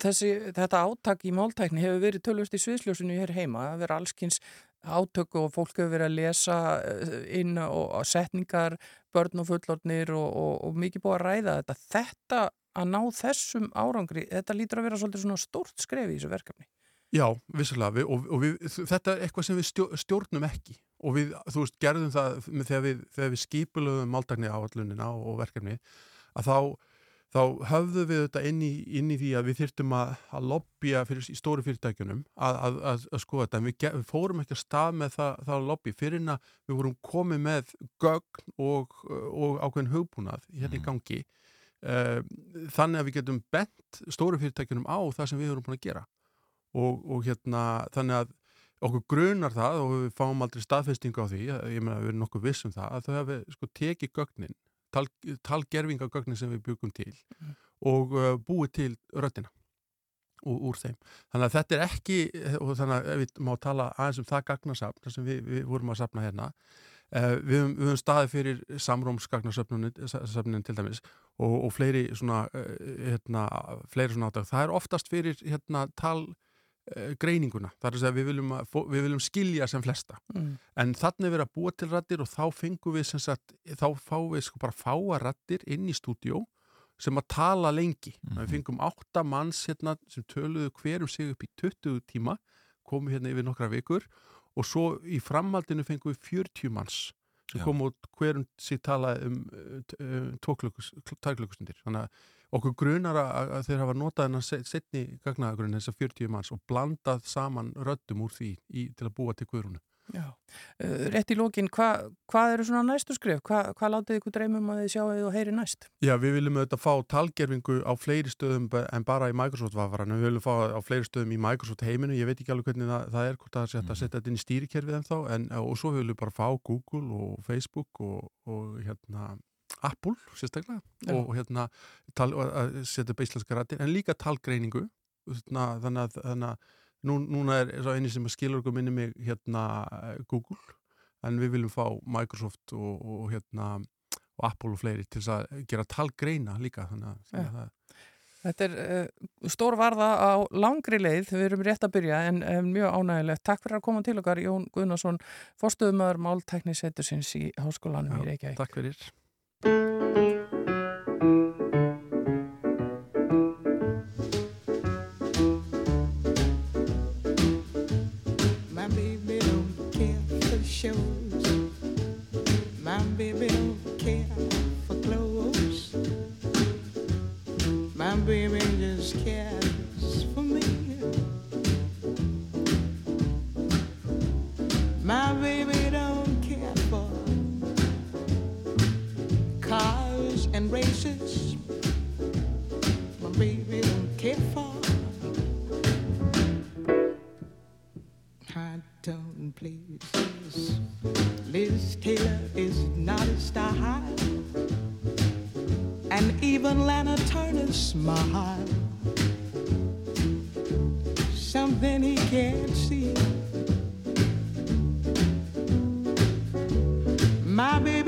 þessi, þetta átak í máltækni hefur verið tölvust í sviðsljósinu hér heima, það hefur verið allskins átök og fólk hefur verið að lesa eh, inn og, og setningar, börn og fullornir og, og, og mikið búið að ræða þetta. Þetta að ná þessum árangri, þetta lítur að vera svolítið svona stórt skref í þessu verkefni. Já, vissulega, við, og, og við, þetta er eitthvað sem við stjó, stjórnum ekki og við, þú veist, gerðum það með- þegar við, við skipulögum máltækni áallunina og, og verkefni að þá, þá höfðum við þetta inn í, inn í því að við þyrftum að, að lobbya fyrir í stóru fyrirtækjunum að, að, að, skoða þetta. En við, við fórum ekki að stað með það, það lobby fyrir en að við vorum komið með gögn og, og ákveðin hugbúnað hérna í gangi uh, þannig að við getum bent stóru fyrirtækjunum á það sem við erum búin að gera. Og, og hérna þannig að okkur grunar það og við fáum aldrei staðfestingu á því, ég meina við erum nokkuð viss um það að þau hafi sko tekið gögnin tal, talgerfinga gögnin sem við byggum til og uh, búið til röddina úr, úr þeim. Þannig að þetta er ekki og þannig að við má tala aðeins um það gagnasafn, það sem við, við vorum að safna hérna uh, við, höfum, við höfum staðið fyrir samrómsgagnasafnin til dæmis og, og fleiri svona uh, hérna, fleiri svona áttak. Það er oftast fyrir hérna tal greininguna, það er að segja við viljum, að, við viljum skilja sem flesta. Mm. en þannig er verið að búa til rættir og þá fengum við sem sagt, þá fáum við sko bara fáa rættir inn í stúdíó sem að tala lengi. Við fengum átta manns hérna sem töluðu hver um sig upp í 20 tíma komu hérna yfir nokkra vikur og svo í framhaldinu fengum við 40 manns sem Já. komu út hver um sig talaði um uh, tóklökustundir þannig að okkur grunar að, að þeir hafa notað hennar setni gagnaðagrunn þessar 40 manns og blandað saman röddum úr því í, til að búa til guðrunu Já. Uh, rétt í lókin, hva, hvað eru svona næstu skref? Hva, hvað látið ykkur dreymum að þið sjáu og heyri næst? Já, við viljum auðvitað fá talgerfingu á fleiri stöðum en bara í Microsoft vafaran, við viljum fá á fleiri stöðum í Microsoft heiminu, ég veit ekki alveg hvernig það, það er, hvort það er sett að setja þetta inn í stýrikerfið en þá, en, og svo viljum við bara fá Google og Facebook og, og hérna Apple, sérstaklega, Já. og hérna tal, að setja upp íslenska rættir, en líka talgreiningu, þannig að, þannig að nú, núna er svo eini sem skilur okkur minni mig hérna Google, en við viljum fá Microsoft og, og hérna og Apple og fleiri til að gera talgreina líka þannig að, þannig að það Þetta er uh, stór varða á langri leið, við erum rétt að byrja en um, mjög ánægilegt. Takk fyrir að koma til okkar Jón Guðnason, forstöðumöður Máltæknisettursins í Háskólanum í Reykjavík. Takk fyrir. My baby don't care high tone places. Liz Taylor is not a style, and even Lana Turner's smile. Something he can't see. My baby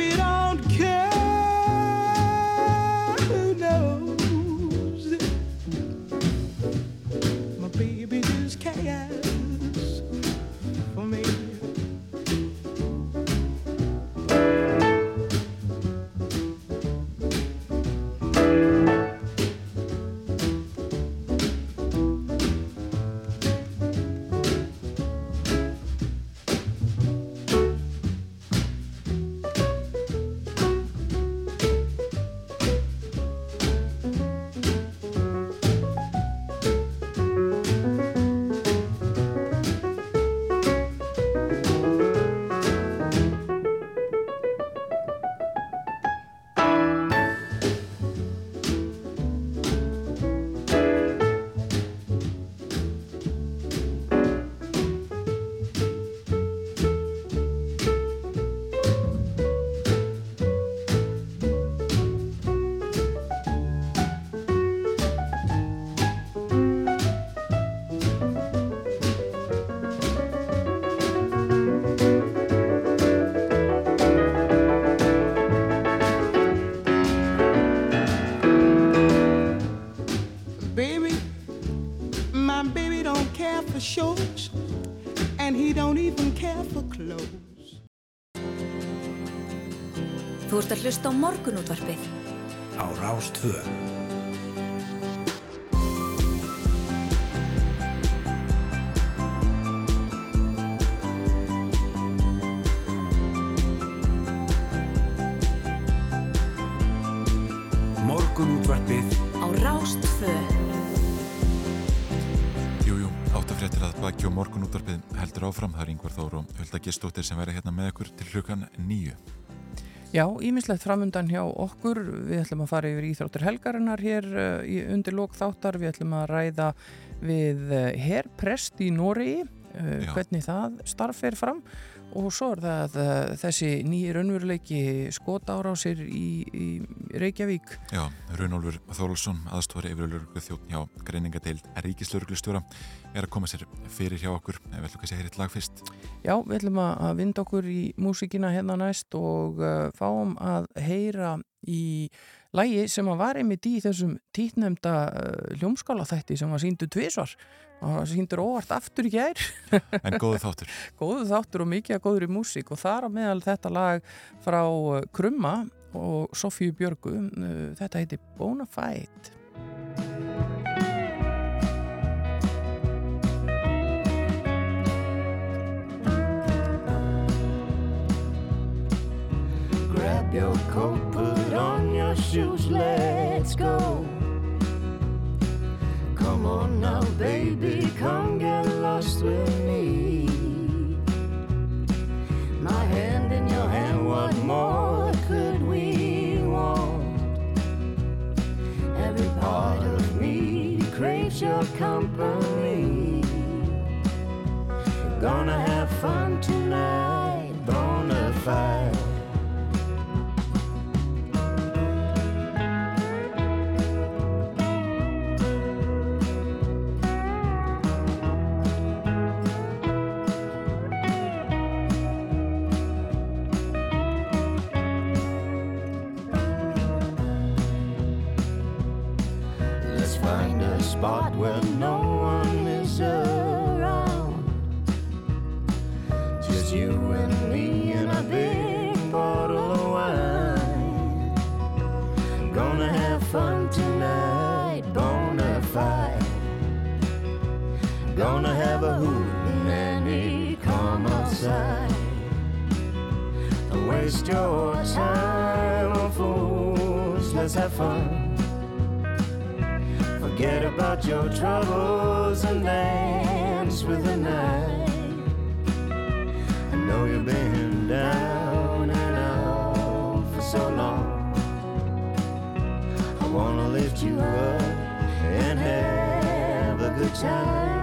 shows, and he don't even care for clothes. Þú ert að hlusta á morgunútvarpið á Rástvö. Og Hulda Gistóttir sem verður hérna með ykkur til hlukan nýju. Já, ímislegt framundan hjá okkur. Við ætlum að fara yfir íþróttur helgarinnar hér í undir lók þáttar. Við ætlum að ræða við uh, herrprest í Nóri, Já. hvernig það starf fer fram og svo er það uh, þessi nýjir raunveruleiki skotárásir í, í Reykjavík. Já, Runólfur Þórlsson, aðstofari yfirlörgu þjótt hjá greiningadeild Ríkislörglustjóra, er að koma sér fyrir hjá okkur. Við ætlum að heyra eitt lag fyrst. Já, við ætlum að að vinda okkur í músíkina hérna næst og uh, fáum að heyra í lægi sem að var einmitt í þessum títnemda uh, hljómskála þætti sem var síndu tvisvar og það síndur óvart aftur í gær [LAUGHS] En góðu þáttur. góðu þáttur og mikið að góður í músík og þar á meðal þetta lag frá uh, Krumma og Sofíu Björgu uh, þetta heiti Bonafide Grab your coat, put on your shoes, let's go. Come on now, baby, come get lost with me. My hand in your hand, what more could we want? Every part of me craves your company. Gonna have fun tonight, bona fide. Spot where no one is around. Just you and me and a big bottle of wine. Gonna have fun tonight, bona fide. Gonna have a hoot and Annie come outside. Don't waste your time on fools, let's have fun. Forget about your troubles and dance with the night. I know you've been down and out for so long. I wanna lift you up and have a good time.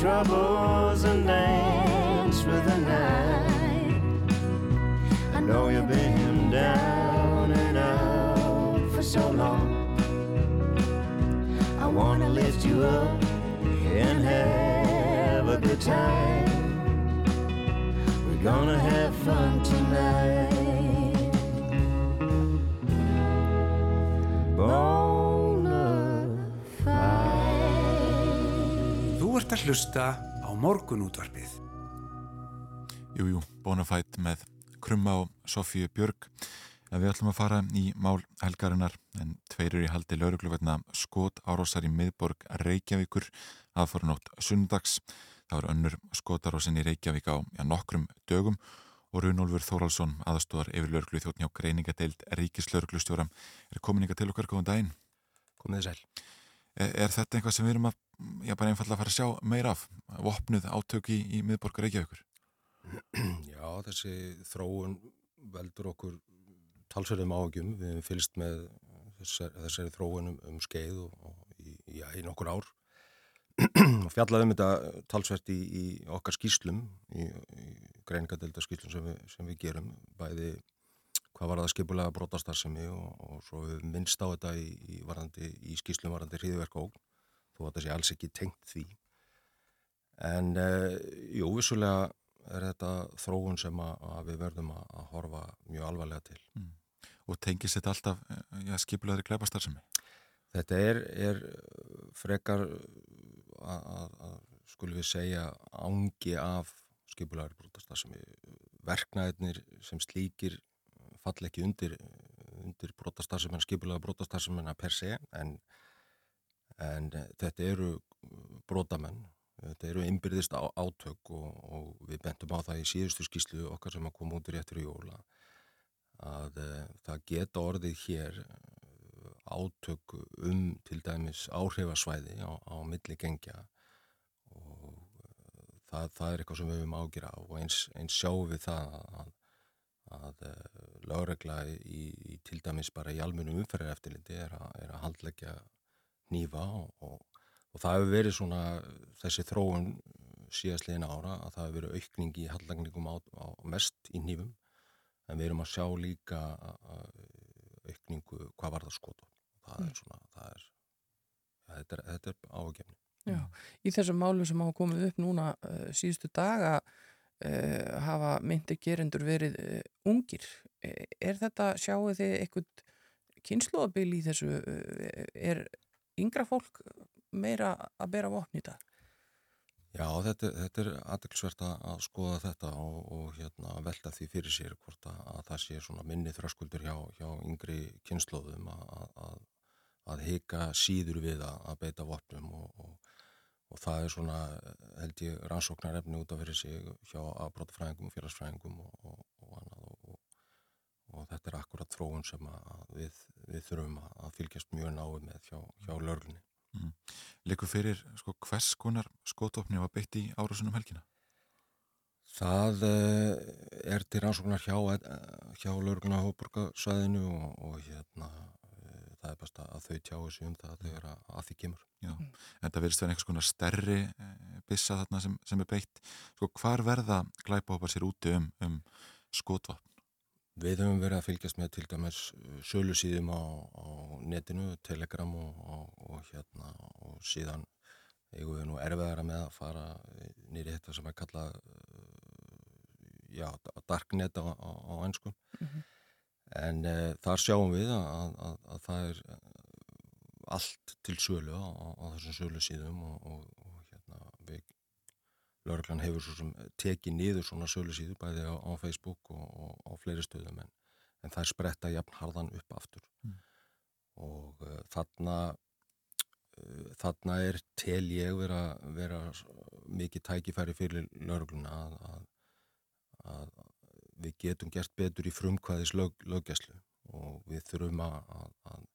trouble. Morgunútvarpið. Jújú, jú, Bonafide með Krumma og Sofíu Björg. En við ætlum að fara í mál helgarinnar en tveir eru í haldi laurugluverna skot árósar í miðborg Reykjavíkur aðfórunótt sundags. Það var önnur skotarósin í Reykjavík á ja, nokkrum dögum og Runolfur Þóraldsson, aðstóðar yfir lauruglu þjóttn hjá greiningadeild Ríkislauruglustjóra, er komin ykkar til okkar góðan daginn. Komið þið sæl. Er, er þetta eitthvað sem við erum að, já bara einfallega að fara að sjá meira af, vopnuð átök í, í miðborg Reykjavíkur? [CLEARS THROAT] Já, þessi þróun veldur okkur talsverðum áhugjum. Við hefum fylgst með þessari, þessari þróun um, skeið og, og í, já, í nokkur ár. [CLEARS THROAT] og fjallaði um þetta talsvert í, í okkar skýslum í greiningadelda skýslum sem við, sem við gerum bæði hvað var það skipulega brotastarðsemi og, og svo við minnst á þetta í, í, varandi, í skýslum varandi hriðverka ógn þó að það sé alls ekki tengt því. En uh, jú, vissulega er þetta þróun sem að, að við verðum að, að horfa mjög alvarlega til. Og tengis þetta alltaf ja, skipulegri glæpastarðsemi? Þetta er, er frekar að, að, að skulum við segja ángi af skipulagri brotastarðsemi verknæðinir sem slíkir fall ekki undir, undir brotastarðsemi skipulega brotastarðsemi per se en, en þetta eru brotamenn. Þetta eru innbyrðist á, átök og, og við bentum á það í síðustu skýslu okkar sem að koma út í réttur í jóla að uh, það geta orðið hér uh, átök um til dæmis áhrifasvæði á, á milli gengja og það, það er eitthvað sem við höfum ágjur á og eins, eins sjáum við það að, að lögregla í, í til dæmis bara í almunum umferðar eftirliti er, er að handleggja nýfa og, og, og það hefur verið svona þessi þróun síðastliðin ára að það hefur verið aukning í handlegningum á, á mest í nýfum en við erum að sjá líka aukningu hvað var það skot það er svona það er, ja, þetta er, þetta er ágefni Já, í þessum málu sem hafa komið upp núna uh, síðustu daga uh, hafa myndi gerendur verið uh, ungir. Er þetta, sjáu þið eitthvað kynnslóðabil í þessu, er yngra fólk meira að bera vopn í dag? Já, þetta, þetta er aðeinsvert að skoða þetta og, og hérna, velta því fyrir sér hvort að, að það sé minni þröskuldur hjá, hjá yngri kynnslóðum að, að, að hika síður við að beita vopnum og, og, og það er svona, held ég, rannsóknarefni út af fyrir sig hjá afbrótafræðingum, félagsfræðingum og annað og þetta er akkurat þróun sem við, við þurfum að fylgjast mjög náðu með hjá, hjá lörlunni. Mm. Likur fyrir sko, hvers konar skótofni var beitt í árásunum helgina? Það uh, er til rannsóknar hjá, hjá lörgluna hóporgasvæðinu og, og hérna uh, það er best að þau tjáu sig um það þegar að, að því kemur. Já, en það verðist verið einhvers konar stærri bissa þarna sem, sem er beitt. Sko, hvar verða glæpahópar sér úti um, um skótvapn? Við höfum verið að fylgjast með til dæmis sölu síðum á, á netinu, telegram og, og, og hérna og síðan eigum við nú erfiðara með að fara nýri þetta sem er kallað já, darknet á, á, á einskum mm -hmm. en uh, þar sjáum við að, að, að það er allt til sölu á, á þessum sölu síðum og, og hérna við Lörglann hefur svo sem tekið niður svona sölu síðu bæði á, á Facebook og á fleiri stöðum en, en það er spretta jafn harðan upp aftur mm. og uh, þarna uh, þarna er tel ég vera, vera mikið tækifæri fyrir lörgluna að, að, að við getum gert betur í frumkvæðis lög, löggæslu og við þurfum að, að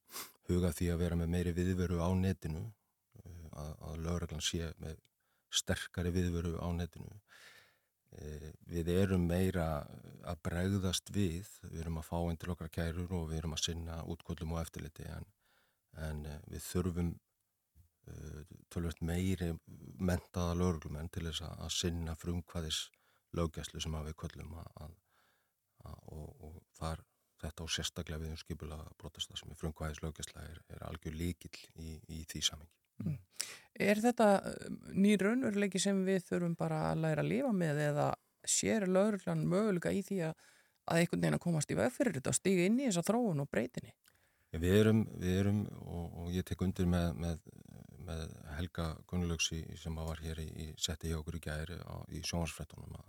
huga því að vera með meiri viðveru á netinu að, að lörglann sé með sterkari viðveru á netinu. E, við erum meira að bregðast við, við erum að fá inn til okkar kærur og við erum að sinna útkvöldum og eftirliti en, en við þurfum e, tölvöld meiri mentaða lögurlumenn til þess að, að sinna frumkvæðis löggæslu sem að við kvöldum að, að, og, og þar þetta og sérstaklega við um skipula brotasta sem er frumkvæðis löggæsla er, er algjör líkil í, í því samengi. Mm. Er þetta nýr raunveruleiki sem við þurfum bara að læra að lifa með eða sér lauruglan möguleika í því að, að einhvern veginn að komast í vegfyrir þetta og stiga inn í þessa þróun og breytinni? Við erum, við erum og, og ég tek undir með, með, með Helga Gunnlaugsí sem var hér í, í setti hjá okkur í gæri á, í sjónvarsfrettunum að,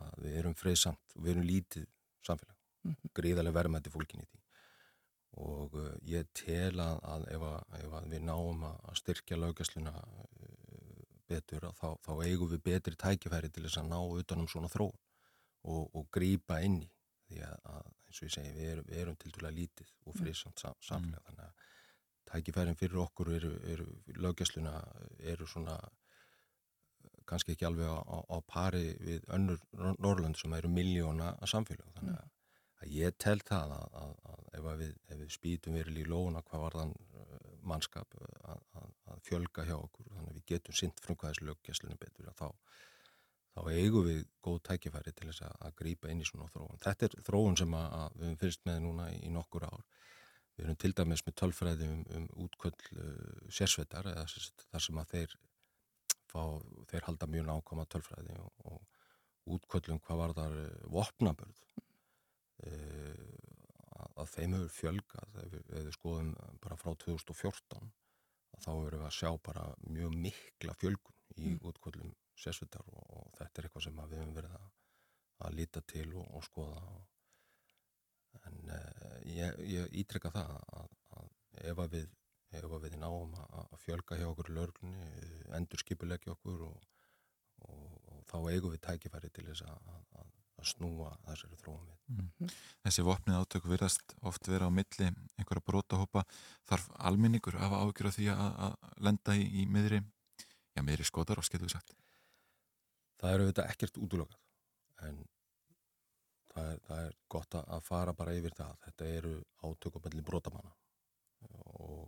að við erum freysamt og við erum lítið samfélag, mm -hmm. gríðarlega verðmætti fólkin í því og uh, ég tel að, að ef, að ef að við náum að styrkja laugasluna uh, betur þá, þá eigum við betri tækifæri til þess að ná utanum svona þró og, og grýpa inn í. Því að, eins og ég segi við erum, erum til dæla lítið og frisamt sam, samfélag. Mm. þannig að tækifærin fyrir okkur eru, eru laugasluna eru svona kannski ekki alveg á, á, á pari við önnur Norrlund sem eru miljóna samfélag þannig að að ég tel það að, að, að ef við, við spýtum verið í lóna hvað var þann uh, mannskap að, að fjölga hjá okkur þannig að við getum sint frumkvæðislöggjæslunum betur að þá, þá eigum við góð tækifæri til þess að, að grípa inn í svona þróun. Þetta er þróun sem að, að við höfum fyrst með núna í, í nokkur ár. Við erum til dæmis með tölfræði um, um útköll uh, sérsveitar eða þar sem að þeir fá, þeir halda mjög nákvæma tölfræði og, og útköllum hvað var þar uh, vopnabörð uh, að, að þeim hefur fjölgað ef við, skoðum bara frá 2014 að þá erum við að sjá bara mjög mikla fjölgun í Mm. útköllum sérsveitar og, og þetta er eitthvað sem við höfum verið að, að líta til og, og skoða en uh, ég, ég ítrykka það að, að ef að við ef að við náum að, að fjölga hjá okkur löglunni, endur skipulegja okkur og, og, og þá eigum við tækifæri til þess að snúa þessari þróum við. Mm. Þessi vopnið átök virðast oft vera á milli einhverja brótahópa. Þarf almenningur að hafa ágjur af því að, að lenda í, í miðri, já, miðri skotar og skilðu sagt. Það eru þetta ekkert útlokað en það er, það er gott að að fara bara yfir það. Þetta eru átök og melli brotamanna og,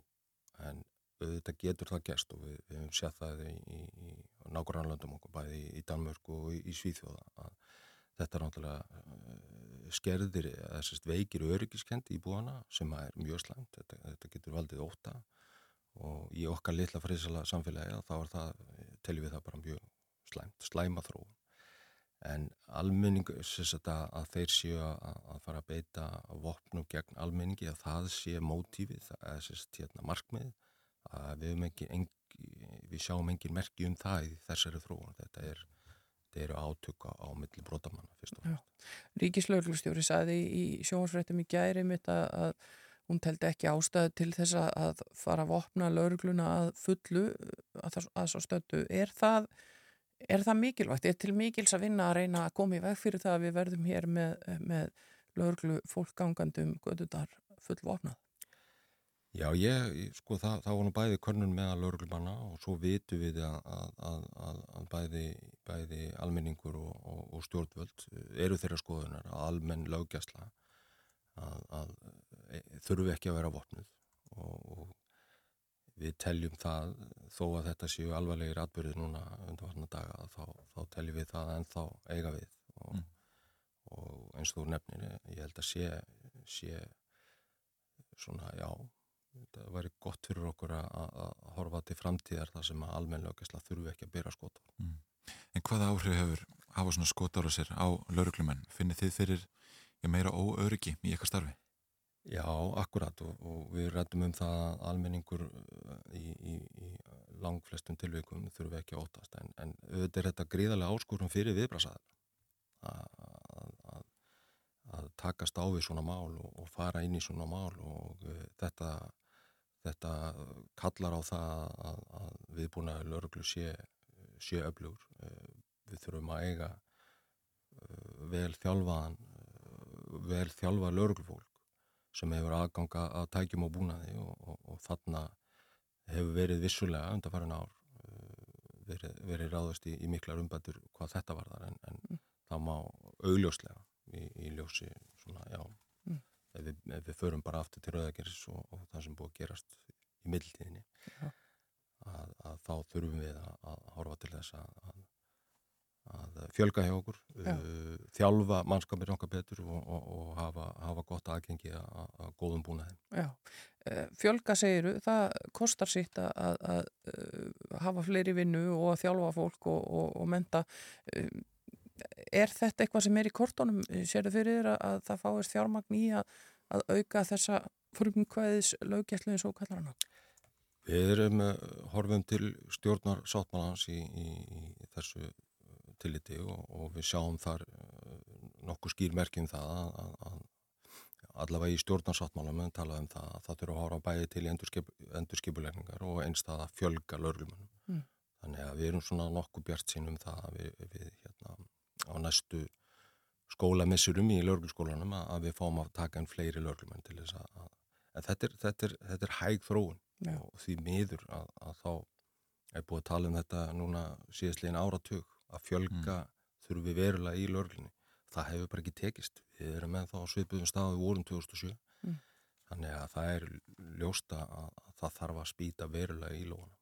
en auðvitað getur það gerst og við, við höfum séð það í, í, í nágrannlöndum okkur bæði í, í Danmörku og í, í Svíþjóða að þetta er náttúrulega uh, skerðir eða sérst veikir öryggiskendi í búana sem er mjög slæmt. Þetta, þetta getur valdið óta og í okkar litla friðsala samfélagi þá er það, teljum við það bara mjög slæmt, slæma þróun. En almenning sérst að, að þeir séu að, að fara að beita vopnum gegn almenningi að það sé mótífið, eða sérst hérna markmið að við, ekki, engi, við sjáum engin merki um það í þessari þróun. Þetta er þetta eru átöka á milli brotamanna fyrst og fremst. Ríkislauglustjóri saði í sjónvarsfréttum í gæri mitt að, að hún teldi ekki ástæðu til þess að, fara að vopna laugluna að fullu að, að svo stöndu. Er það, er það mikilvægt? Er til mikils að vinna að reyna að koma í veg fyrir það að við verðum hér með, með lauglu fólkgangandum gödudar full vopnað? Já, ég, sko, það, það var nú bæði könnun meðal lauruglumanna og svo vitum við að, að, að, að, að bæði, bæði almenningur og, og, og stjórnvöld eru þeirra skoðunar að almenn löggæsla að, að e, þurfi ekki að vera vopnuð og, og við teljum það þó að þetta séu alvarlegir atbyrðið núna undanvartna daga þá, þá teljum við það ennþá eiga við og, og eins og þú nefnir ég held að sé, sé svona, já það væri gott fyrir okkur að, horfa til framtíðar þar sem að almennlöggesla þurfi ekki að byrja skot á. En hvaða áhrif hefur hafa svona skotára sér á lauruglumenn? Finnir þið fyrir meira óöryggi í eitthvað starfi? Já, akkurat og, og við rættum um það að almenningur uh, í, í, í langflestum tilvikum þurfi ekki að óttast en, en auðvitað er þetta gríðarlega áskorum fyrir viðbrasaðar að, að, að takast á við svona mál og, og fara inn í svona mál og uh, þetta, þetta kallar á það að, að viðbúna lauruglu sé, sé öflugur. Uh, við þurfum að eiga uh, vel þjálfaðan, uh, vel þjálfað lauruglufólk sem hefur aðganga að tækjum og búnaði og, og, og þarna hefur verið vissulega undanfærin ár uh, verið, verið ráðast í, í miklar umbætur hvað þetta var þar en, en það má augljóslega í, í ljósi svona, já, Mm. Ef, við, ef við förum bara aftur til rauðageris og, og það sem búið að gerast í mildtíðinni að, að þá þurfum við að, að horfa til þess að, að, að fjölga hjá okkur uh, þjálfa mannskapir okkar betur og, og, og hafa, hafa gott aðgengi að, að góðum búnaði. Eh, fjölga segiru, það kostar sitt að, að, að eh, hafa fleiri vinnu og að þjálfa fólk og, og, og menta. Eh, Er þetta eitthvað sem er í kortónum? Serðu fyrir þér að, að það fáist fjármagn í að, að auka þessa frumkvæðis löggæslu eins og kallar hana? Við erum uh, horfum til stjórnar sáttmálans í, í, í þessu uh, tilliti og, og við sjáum þar uh, nokkuð skýrmerkjum það að, að, að allavega í stjórnarsáttmálum við talaðum um það að það þurfa að horfa bæði til endurskip, endurskipulegningar og einstað að fjölga lörglumannum. Mm. Þannig að við erum svona nokkuð bjart sín um það að við, við hérna, á næstu skólamissurum í lörglskólanum að, að við fáum að taka einn fleiri lörglumenn til þess að, að en þetta er, þetta er, þetta er hæg þróun Já. og því miður að, að þá er búið að tala um þetta núna síðastlegin áratug að fjölga þurfum við verulega í lörglunni það hefur bara ekki tekist. Við erum með þá á svipuðum staðu við vorum 2007 Mm. þannig að það er ljósta að, að það þarf að spýta verulega í lóna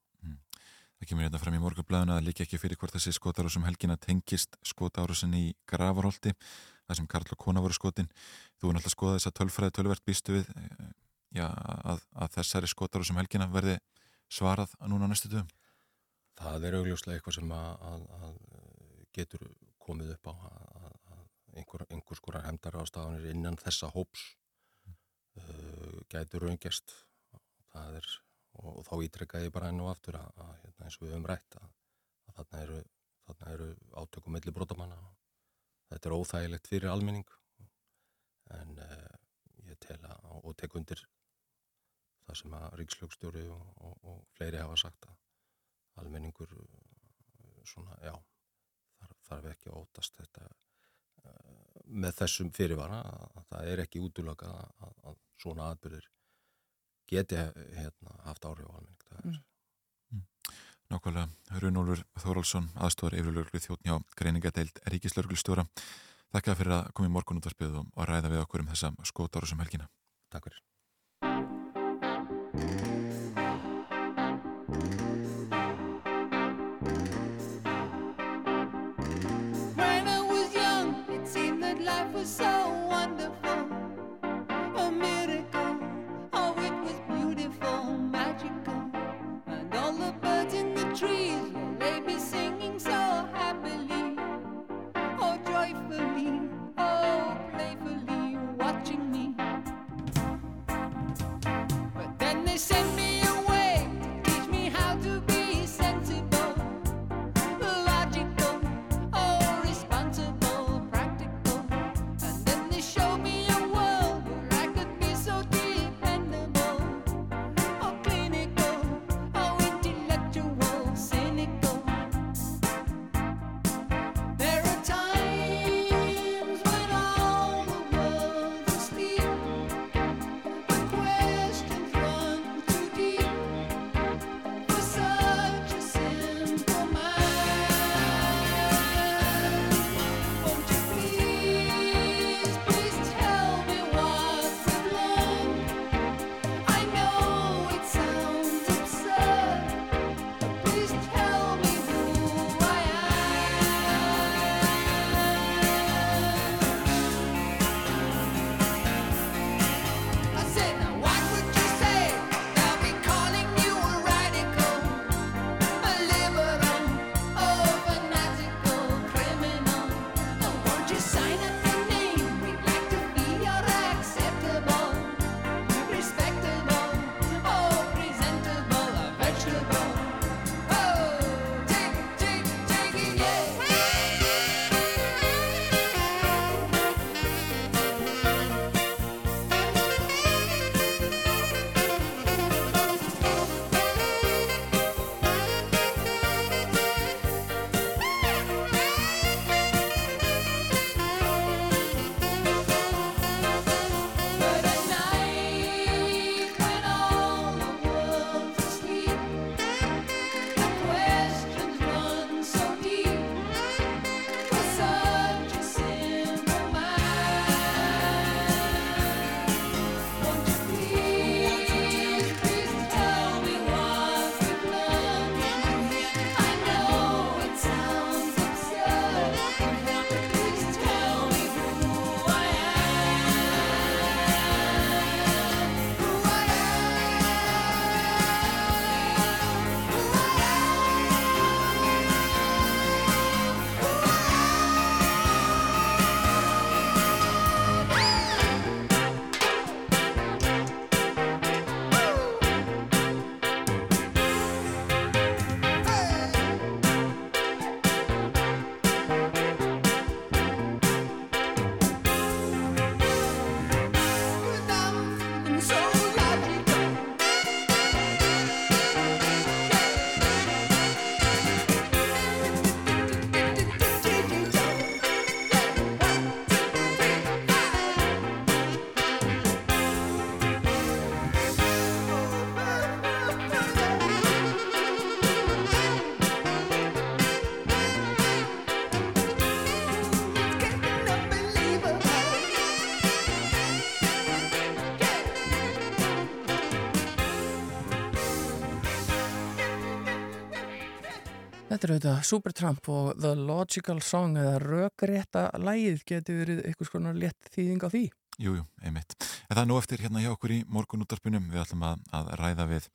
Það kemur hérna fram í morgunblæðuna að líka ekki fyrir hvort þessi skotárásum helgina tengist skotárásin í Gravarholti, það sem Karl og Kona voru skotin. Þú er náttúrulega að skoða þess að tölfræði tölvert býstu við eh, já, að, að þessari skotárásum helgina verði svarað núna næstu dögum. Það er augljóslega eitthvað sem að, að, getur komið upp á að, að einhver, einhvers konar hemdar ástafanir innan þessa hóps uh, gætur raungjast. Það er, og, þá ítrekka ég bara enn og aftur að, að hérna, eins og við höfum rætt að, að þarna eru, eru átökum milli brotamanna. Þetta er óþægilegt fyrir almenning en uh, ég tel að, og tek undir það sem að ríkslögstjóri og, og, og fleiri hafa sagt að almenningur uh, svona, já, þarf, þarf ekki að ótast þetta uh, með þessum fyrirvara að, að það er ekki útlöka að, að svona atbyrðir geti hérna, haft áhrif á almenning. Það er, Nákvæmlega, Runólfur Þóraldsson, aðstofar yfirlöglu þjóttn hjá greiningadeild Ríkislörglustjóra. Þakka fyrir að koma í morgun út að spila og að ræða við okkur um þessa skótárásum helgina. Takk fyrir. so Þetta er auðvitað Supertramp og The Logical Song eða rökrétta lægið getur verið eitthvað svona létt þýðing á því. Jújú, jú, einmitt. En það er nú eftir hérna hjá okkur í morgunúttarpunum. Við ætlum að, að ræða við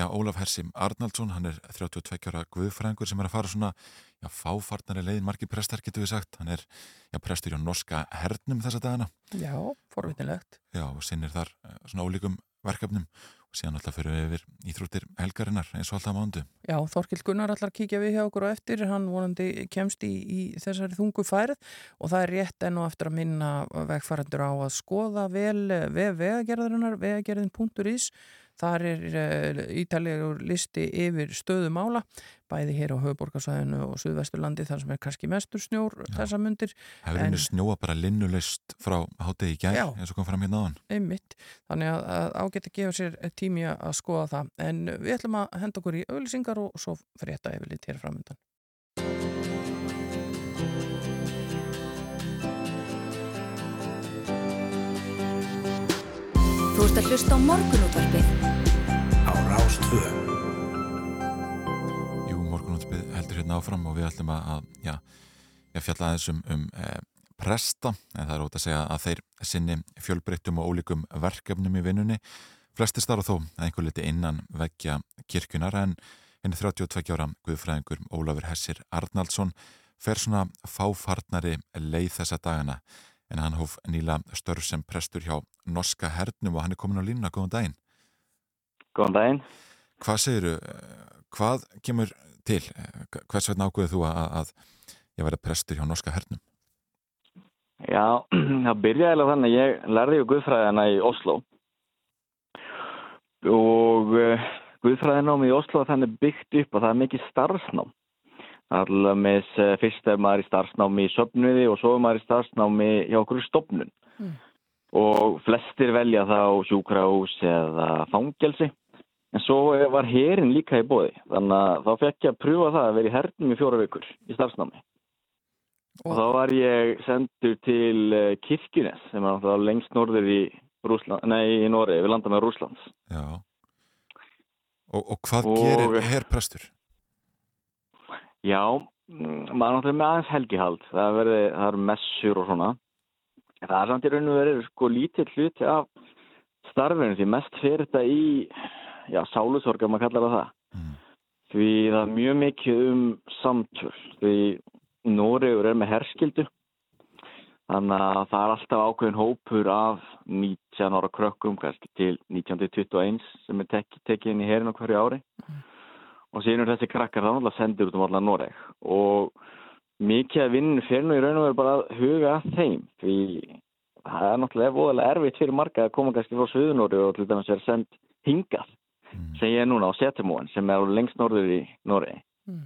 já, Ólaf Hersim Arnaldsson, hann er 32 ára guðfræðingur sem er að fara svona já, fáfarnari leiðin, margir prestar getur við sagt. Hann er já, prestur hjá norska hernum þessa dagana. Já, forvitinlegt. Já, og sinnir þar eh, svona ólíkum verkefnum og síðan alltaf fyrir við yfir íþróttir helgarinnar eins og alltaf mándu. Já, Þorkild Gunnar allar kíkja við hjá okkur á eftir, hann vonandi kemst í, í þessari þungu færð. Og það er rétt enn og eftir að minna vegfærandur á að skoða vel vef vegagerðarinnar, vegagerðin.is Þar er uh, ítalegur listi yfir stöðu mála, bæði hér á höfuborgarsvæðinu og Suðvesturlandi þar sem er kannski mestur snjór Já. þessa mundir. Það hefur henni snjóa bara linnuleist frá hátegi í gæð eins og kom fram hérna á hann. Einmitt, þannig að, að ágætt að gefa sér tími að skoða það. En við ætlum að henda okkur í auðlisingar og svo frétta yfir lit hér framöndan. Þú ert að hlusta á morgunútvarpið á Rástvö. Jú, morgunútvarpið heldur hérna áfram og við ætlum að, já, ég fjalla aðeins um, um e, presta, en það er ótaf að segja að þeir sinni fjölbreyttum og ólíkum verkefnum í vinnunni. Flestir starf þó að einhver liti innan veggja kirkunar en henni 32 ára guðfræðingur Ólafur Hessir Arnaldsson fer svona fáfarnari leið þessa dagana en hann hóf nýla störf sem prestur hjá norska hernum og hann er komin á línuna. Góðan daginn. Góðan daginn. Hvað segiru, hvað kemur til? Hvers vegna ágöðu þú að, að ég væri prestur hjá norska hernum? Já, [CLEARS THROAT] það byrjaði alveg þannig að ég lærði ju guðfræðina í Oslo og uh, guðfræðinámi í Oslo þannig byggt upp og það er mikið starfsnám. Alltaf með fyrst er maður í starfsnámi í söfnuði og svo er maður í starfsnámi hjá okkur stofnun. Mm. Og flestir velja þá sjúkrahús eða fangelsi. En svo var herin líka í bóði. Þannig að þá fekk ég að pröfa það að vera í hernum í fjóra vikur í starfsnámi. Og, og þá var ég sendur til Kirkjunes sem er alltaf lengst norður í, í Nóri, við landa með Rúslands. Já. Og, og hvað og, gerir herrprestur? Já, maður náttúrulega með aðeins helgihald. Það, verði, það er messur og svona. Það er samt í raun og verið sko lítið hluti af starfinu því mest fyrir þetta í, já, sálusorga, maður kallar það það. Mm. Því það er mjög mikið um samtöl. Því Nóriður er með herskildu. Þannig að það er alltaf ákveðin hópur af 19 ára krökkum, kannski til 1921 sem er tek, tekið inn í herin á hverju ári. Mm og síðan er þessi krakkar þá náttúrulega sendir út um allar Noreg og mikið að vinn fyrir nú í raun og veru bara að huga að þeim því það er náttúrulega voðalega erfitt fyrir marga að koma kannski frá Suðunóri og til dæmis er sendt hingað mm. sem ég er núna á Setumóen sem er lengst norður í Noregi mm.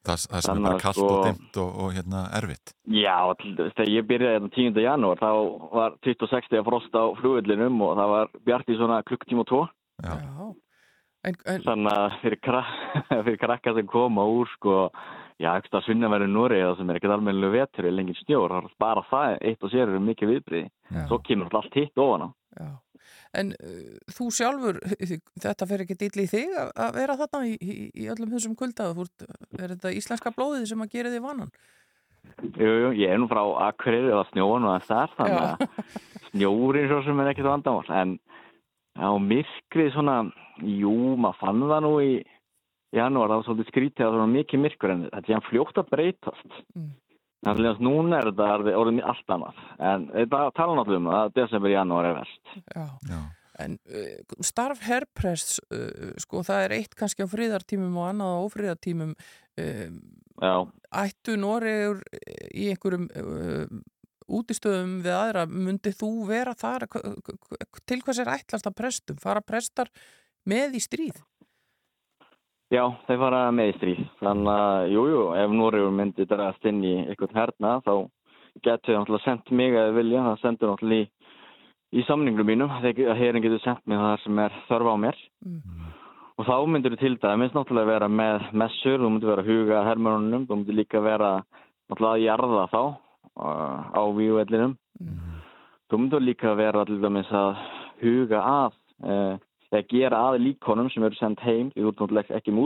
Það, það sem er bara kallt sko, og dimt og, og hérna erfitt Já, þegar ég byrjaði hérna 10. janúar þá var 26. frost á flugullinum og það var bjart í svona klukktíma og tvo Já, Já. En, en... Þannig að fyrir, krak [LAUGHS] fyrir krakka sem koma úr sko, já, ekki það svinnaveri Núri eða sem er ekkert almennilega vetur eða lengið snjór, bara það eitt og sér eru mikið viðbriði, svo kemur allt hitt ofan á. Já. En uh, þú sjálfur, [LAUGHS] þetta fer ekki dýrli í þig að vera þarna í, í, í öllum þessum kuldaðu, er þetta íslenska blóðið sem að gera þig vanan? Jú, jú, ég er nú frá Akureyri og snjóan og það er þannig að snjórin svo sem er ekkert vandamál, en Já, myrkrið svona, jú, maður fann það nú í janúar, það var svolítið skrítið að það var mikið myrkur en þetta er hann fljótt að breytast. Mm. Þannig að núna er þetta orðið allt annað, en þetta tala náttúrulega um að desember, janúar er verst. Já, Já. en uh, starf herrpress, uh, sko, það er eitt kannski á fríðartímum og annað á ófríðartímum. Uh, ættu Nóriður í einhverjum útistöðum við aðra, myndið þú vera þar til hvers er ætlast að prestum? Fara prestar með í stríð? Já, þeir fara með í stríð þannig að, jújú, jú, ef Núriður myndi drast inn í eitthvað herna þá getur þau náttúrulega sendt mig að vilja, það sendur náttúrulega í, í samninglu mínum, þegar herin getur sendt mig það sem er þörfa á mér mm. og þá myndir þú til dæmis náttúrulega vera með messur, þú myndir vera að huga hermörunum, þú myndir líka vera náttúrulega að jarða þá á víuvellinum. Mm. Þú myndur líka vera allir að huga að eða gera að líkonum sem eru sendt heim því þú ert náttúrulega ekki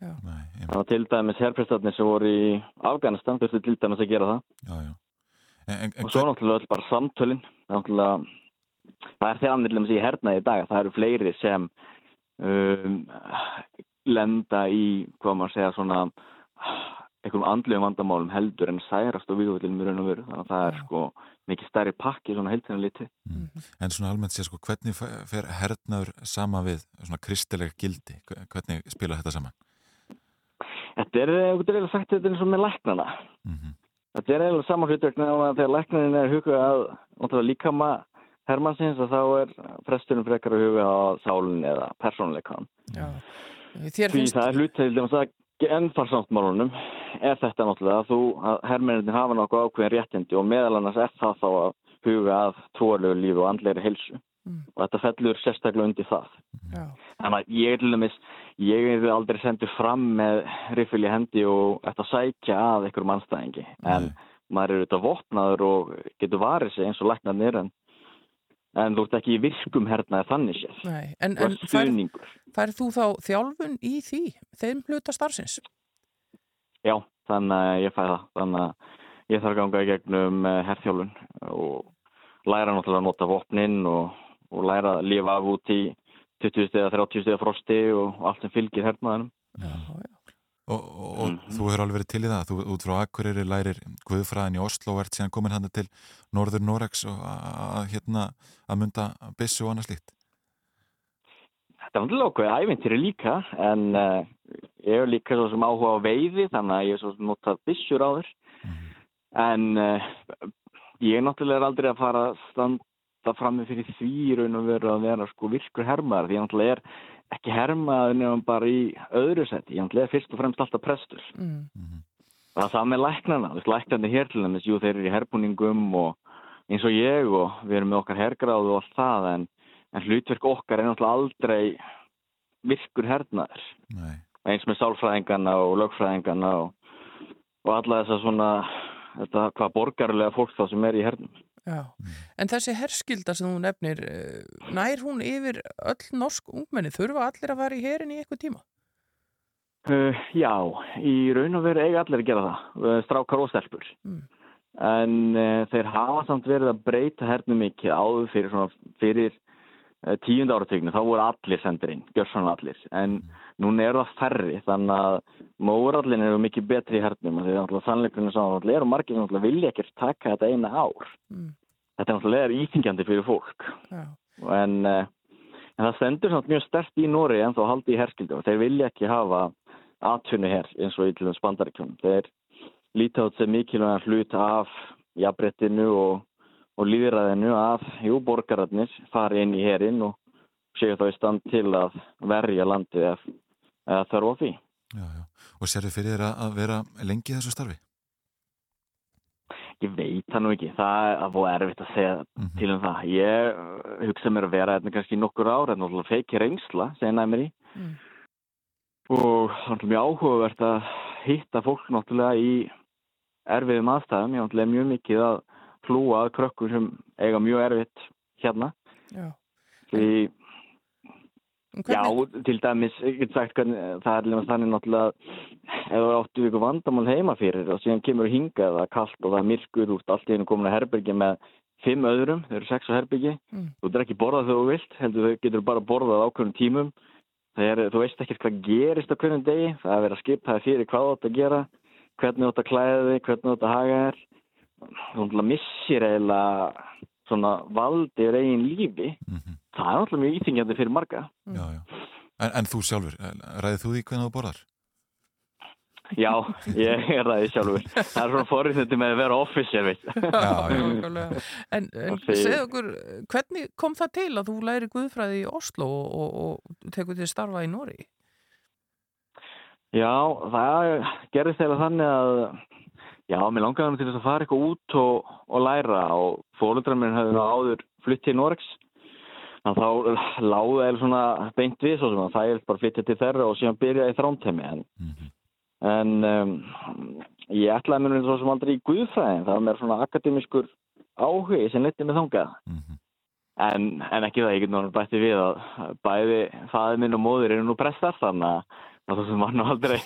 Já. þannig að til dæmis herrprestarnir sem voru í Afganistan þurftu til dæmis að gera það Já, já. En, en, og svo náttúrulega öll bara samtölin það er náttúrulega það er þegar annir í hernaði í dag að það eru fleiri sem um, lenda í hvað maður segja svona einhverjum andlegum vandamálum heldur en særast og výðvöldinum í raun og veru þannig að það er sko mikið stærri pakki svona heiltina liti En svona almennt sé sko, hvernig fe- fer hernaður sama við svona kristileg gildi? Hve- Hvernig spila þetta saman? Þetta er, þú getur eiginlega sagt þetta eins og með læknana. Þetta er eiginlega saman hlutverk nema að þegar læknanin er hugað að náttúrulega líkama hermannsins að þá er presturinn frekar að huga á sálun eða. Þér Því finnst það er hlutverk að ennfarsáttmálunum er þetta náttúrulega að þú, að hermennin hafa nokkuð ákveðin réttindi og meðal annars er það þá að huga að trúarlegu lífi og andlegri helsu. Og þetta fellur sérstaklega undir það. Já. Þannig að ég er til dæmis, ég er aldrei sendur fram með riffil í hendi og ætti að sækja að einhverjum anstæðingi. En maður er auðvitað vopnaður og getur varið sig eins og læknarnir en, en þú ert ekki í virkum hernaði þannig sér. Nei, en, en ert fær, færð þú þá þjálfun í því, þeim hluta starfsins? Já, þannig að ég fæ það. Þannig að ég þarf að ganga í gegnum uh, herþjálfun og læra náttúrulega að nota vopnin og, og læra að lifa af út í 20 stiga, 30 stiga frosti og allt sem fylgir hernaðinum. Og, og, og þú hefur alveg verið til í það, þú út frá Akureyri lærir Guðfræðin í Oslo og ert síðan komin hann til Norður Norex og að hérna að mynda byssu og annað slíkt. Þetta er náttúrulega okkur ævintýri líka en uh, ég hef líka svo sem áhuga á veiði þannig að ég hef svo sem notað byssur á þér. En uh, ég er náttúrulega aldrei að fara að standa frammi fyrir því raun og veru að vera sko virkur hermaður því ég náttúrulega er ekki hermaður nefnum bara í öðru seti, ég er fyrst og fremst alltaf prestur. Mm. Það er það með læknarna, þú veist læknarnir hér til dæmis, jú þeir eru í herbúningum og eins og ég og við erum með okkar hergráðu og allt það en, en hlutverk okkar er náttúrulega aldrei virkur hernaður. Nei. Eins með sálfræðingana og lögfræðingana og, og alla þess að svona, þetta hvað borgarlega fólk þá sem er í hernum. Já, en þessi herskilda sem þú nefnir, eh, nær hún yfir öll norsk ungmenni? Þurfa allir að fara í herin í eitthvað tíma? Uh, já, í raun og veru eiga allir að gera það, uh, strákar og stelpur. Mm. En uh, þeir hafa samt verið að breyta hernum mikið áður fyrir, svona, fyrir uh, tíund áratögnu, þá voru allir sendir inn, gjörsann allir. En núna er það færri, þannig að mórallin eru mikið betri í hernum. Þegar náttúrulega sannleikurinn er saman, náttúrulega eru margir sem vilja ekkert taka þetta eina ár. Mm. Þetta er náttúrulega íþingjandi fyrir fólk. Já. En, uh, en það stendur samt mjög stert í Nóri en þá haldi í herskildu og þeir vilja ekki hafa atvinnu hér eins og í til þess bandaríkjum. Þeir líta át sem mikilvæg hlut af jafnbrettinu og, og líðræðinu að jú, borgararnir fari inn í herin og séu þá í stand til að verja landið ef, ef þarf á því. Já, já. Og sérðu fyrir þér að- að vera lengi í þessu starfi? Ég veit það nú ekki. Það er að búið erfitt að segja til um það. Ég uh, hugsa mér að vera hérna kannski nokkur ára, en náttúrulega feiki reynsla, segja næmir í. Mm. Og það er mjög áhugavert að hitta fólk náttúrulega í erfiðum aðstæðum. Ég er náttúrulega mjög mikið að hlúa að krökkur sem eiga mjög erfitt hérna. Já. Því, já, til dæmis, sagt hvernig, það er líka þannig náttúrulega ef það áttu ykkur vandamál heima fyrir og síðan kemur að hinga það er kallt og það er myrkur út allt í hennu komin að herbergi með fimm öðrum, þau eru sex á herbergi Mm. þú er ekki borðað þegar þú vilt heldur þau getur bara borðað ákveðnum tímum það er, þú veist ekkert hvað gerist á hverjum degi, það er að vera skipaði fyrir hvað þú átt að gera, hvernig þú átt að klæða þig hvernig þú átt að haga þér þú missir eiginlega svona valdi yfir eigin lífi það er náttúrulega mjög íþingjandi fyrir marga Já, já. En, en þú sjálfur, ræðið þú því hvernig þú borðar? Já, ég [LAUGHS] er það sjálfur. Það er svona forriðandi með að vera officer, veit. Nákvæmlega. En, en segðu okkur, hvernig kom það til að þú læri guðfræði í Oslo og, og, og tekur til starfa í Nóri? Já, það gerðist þegar þannig að já, mér langaði hann til þess að fara eitthvað út og, og læra og fóröldrar minn hefði nú áður flutt til Norex þannig að þá láði eða svona beint við svo sem að það er bara flytja til þeirra og síðan byrja í þrántemi en, en um, ég ætlaði mér svo sem aldrei í guðfræðin. Það var mér svona akademískur áhugi sem leti mig þangað. En, en ekki það, ég get nú bætti við að bæði faði minn og móðir eru nú prestar þannig að það sem var nú aldrei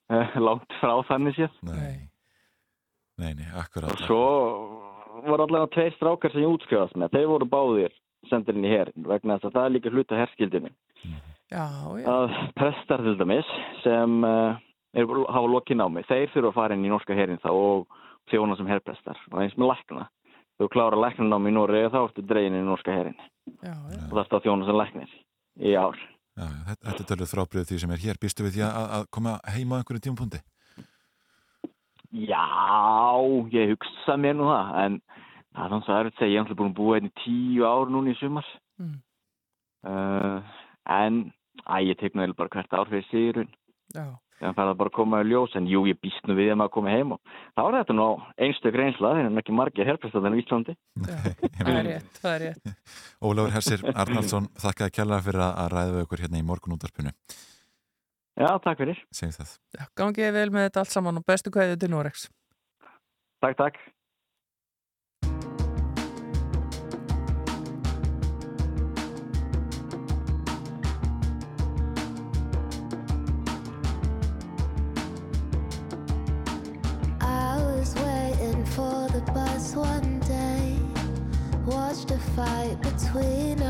[LAUGHS] langt frá þannig séð. Nei, nei, nei akkurat. Og svo voru allavega tveir strákar sem ég útskrifast með. Þeir voru báðir sendir inn í herin vegna þess að það er líka hluta herskildinu. Já, já. Að prestar til dæmis sem uh, er, hafa lokið námi, þeir þurfa að fara inn í norska herin þá og þjóna sem herprestar og eins með lækna. Þú klára læknanámi í Nóri og þá ertu dregin í norska herin Já, já. og það er að þjóna sem læknir í ár. Já, þetta, þetta er tölvöð frábriðið því sem er hér. Býstu við því að, að koma heima á einhverju tímapunkti? Já, ég hugsa mér nú það, en það er þannig að erfitt að segja, ég er náttúrulega búin að búa hérna í tíu ár núna í sumar. Mm. Uh, en, æ, ég tek nú eiginlega bara hvert ár fyrir sigurinn. Já. Þannig að það bara að koma í ljós, en jú, ég býst nú við að maður komi heim og þá er þetta nú einstök reynsla, þegar en ekki margir herprestaðan í Íslandi. Það er rétt, það er rétt. Ólafur Hersir Arnaldsson, þakkaði kjalla fyrir að að ræða við okkur hérna í morgunúndarpinu. Já, takk fyrir. Segjum það. Já, Gangið vel með þetta allt saman og bestu kveðið til Norex. Takk, takk. I was waiting for the bus one day. Watched a fight between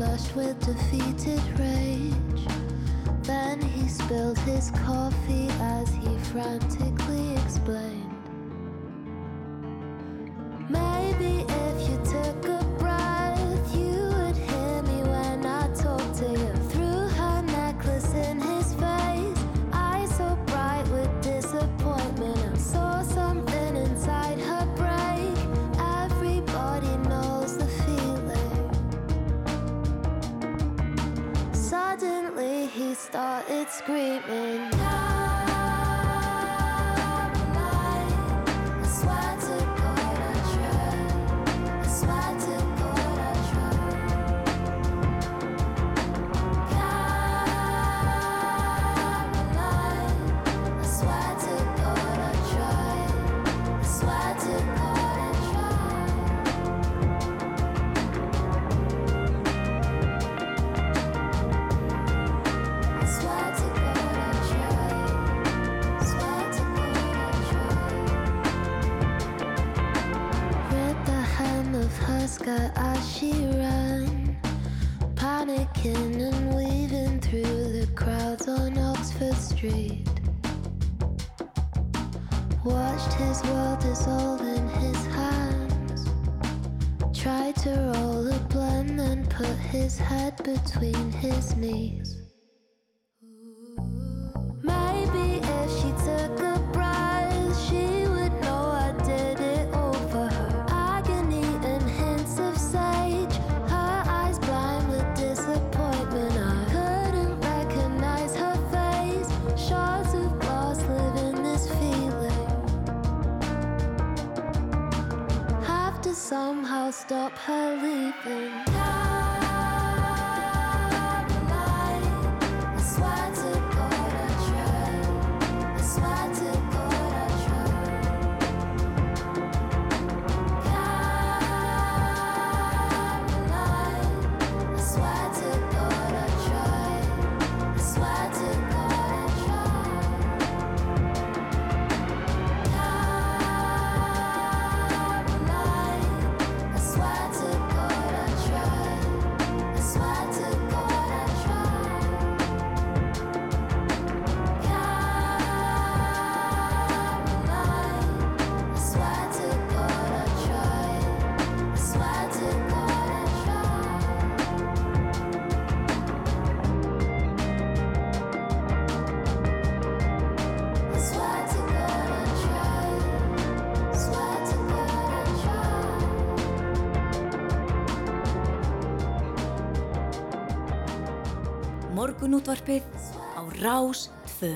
flushed with defeated rage. Then he spilled his coffee as he frantically explained. Maybe if you took a breath, started screaming. Her as she ran, panicking and weaving through the crowds on Oxford Street. Watched his world dissolve in his hands. Tried to roll a blunt, then put his head between his knees. Stop her leaving. Morgunútvarpið á Rás 2.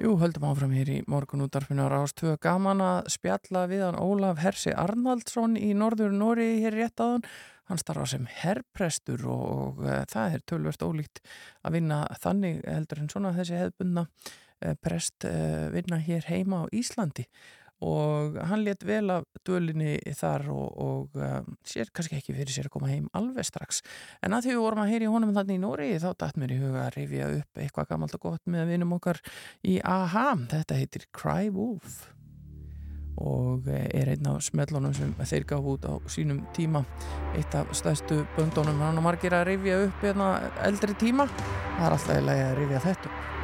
Jú, höldum áfram hér í morgunútvarpinu á Rás 2. Gaman að spjalla við hann Ólaf Hersi Arnaldsson í Norður Nóri hér rétt áðan. Hann starfa sem herrprestur og, og uh, það er tölvert ólíkt að vinna þannig heldur en svona þessi hefðbundna uh, prest uh, vinna hér heima á Íslandi. Og hann let vel af dölinni þar og, og um, sér kannski ekki fyrir sér að koma heim alveg strax. En að því við vorum að heyra í honum þannig í Nóri þá datt mér í huga að rifja upp eitthvað gammalt og gott með vinum okkar í AHA þetta heitir Cry Wolf. Og eh, er einn af smellunum sem þeir gaf út á sínum tíma. Eitt af stærstu böndunum. Hann og margir að rifja upp hérna eldri tíma. Það er alltaf lagi að rifja þetta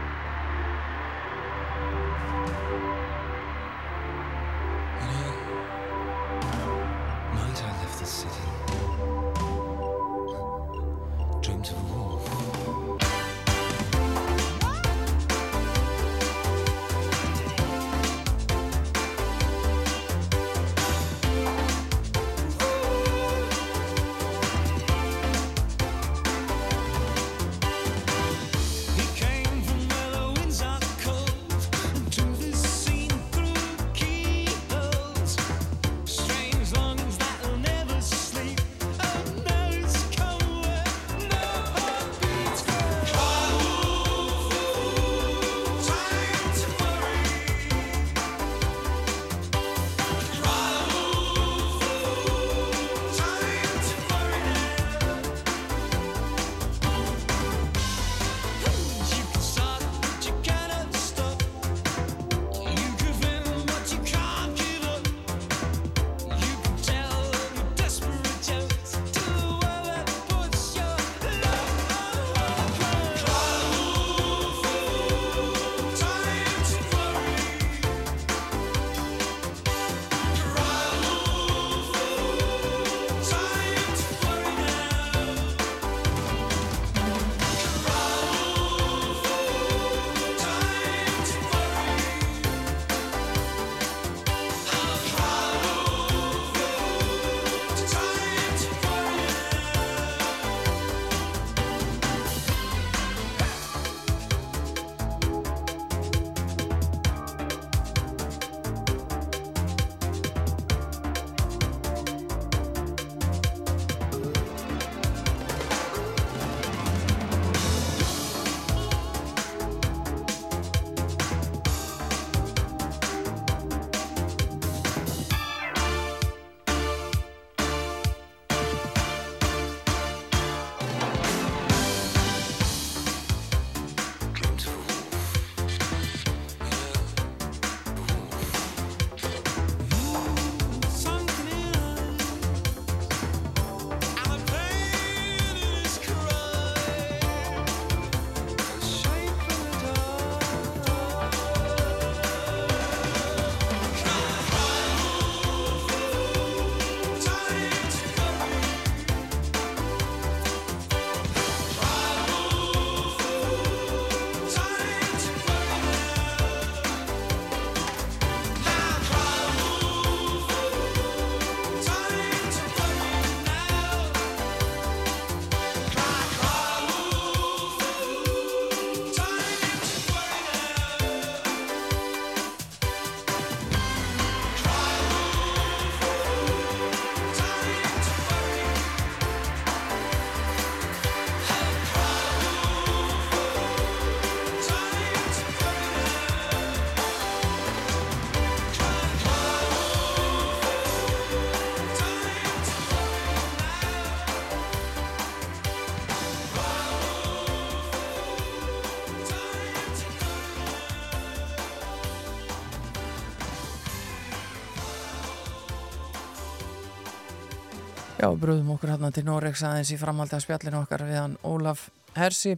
Já, bröðum okkur hérna til Noregs aðeins í framhaldi af spjallinu okkar við hann Ólaf Hersi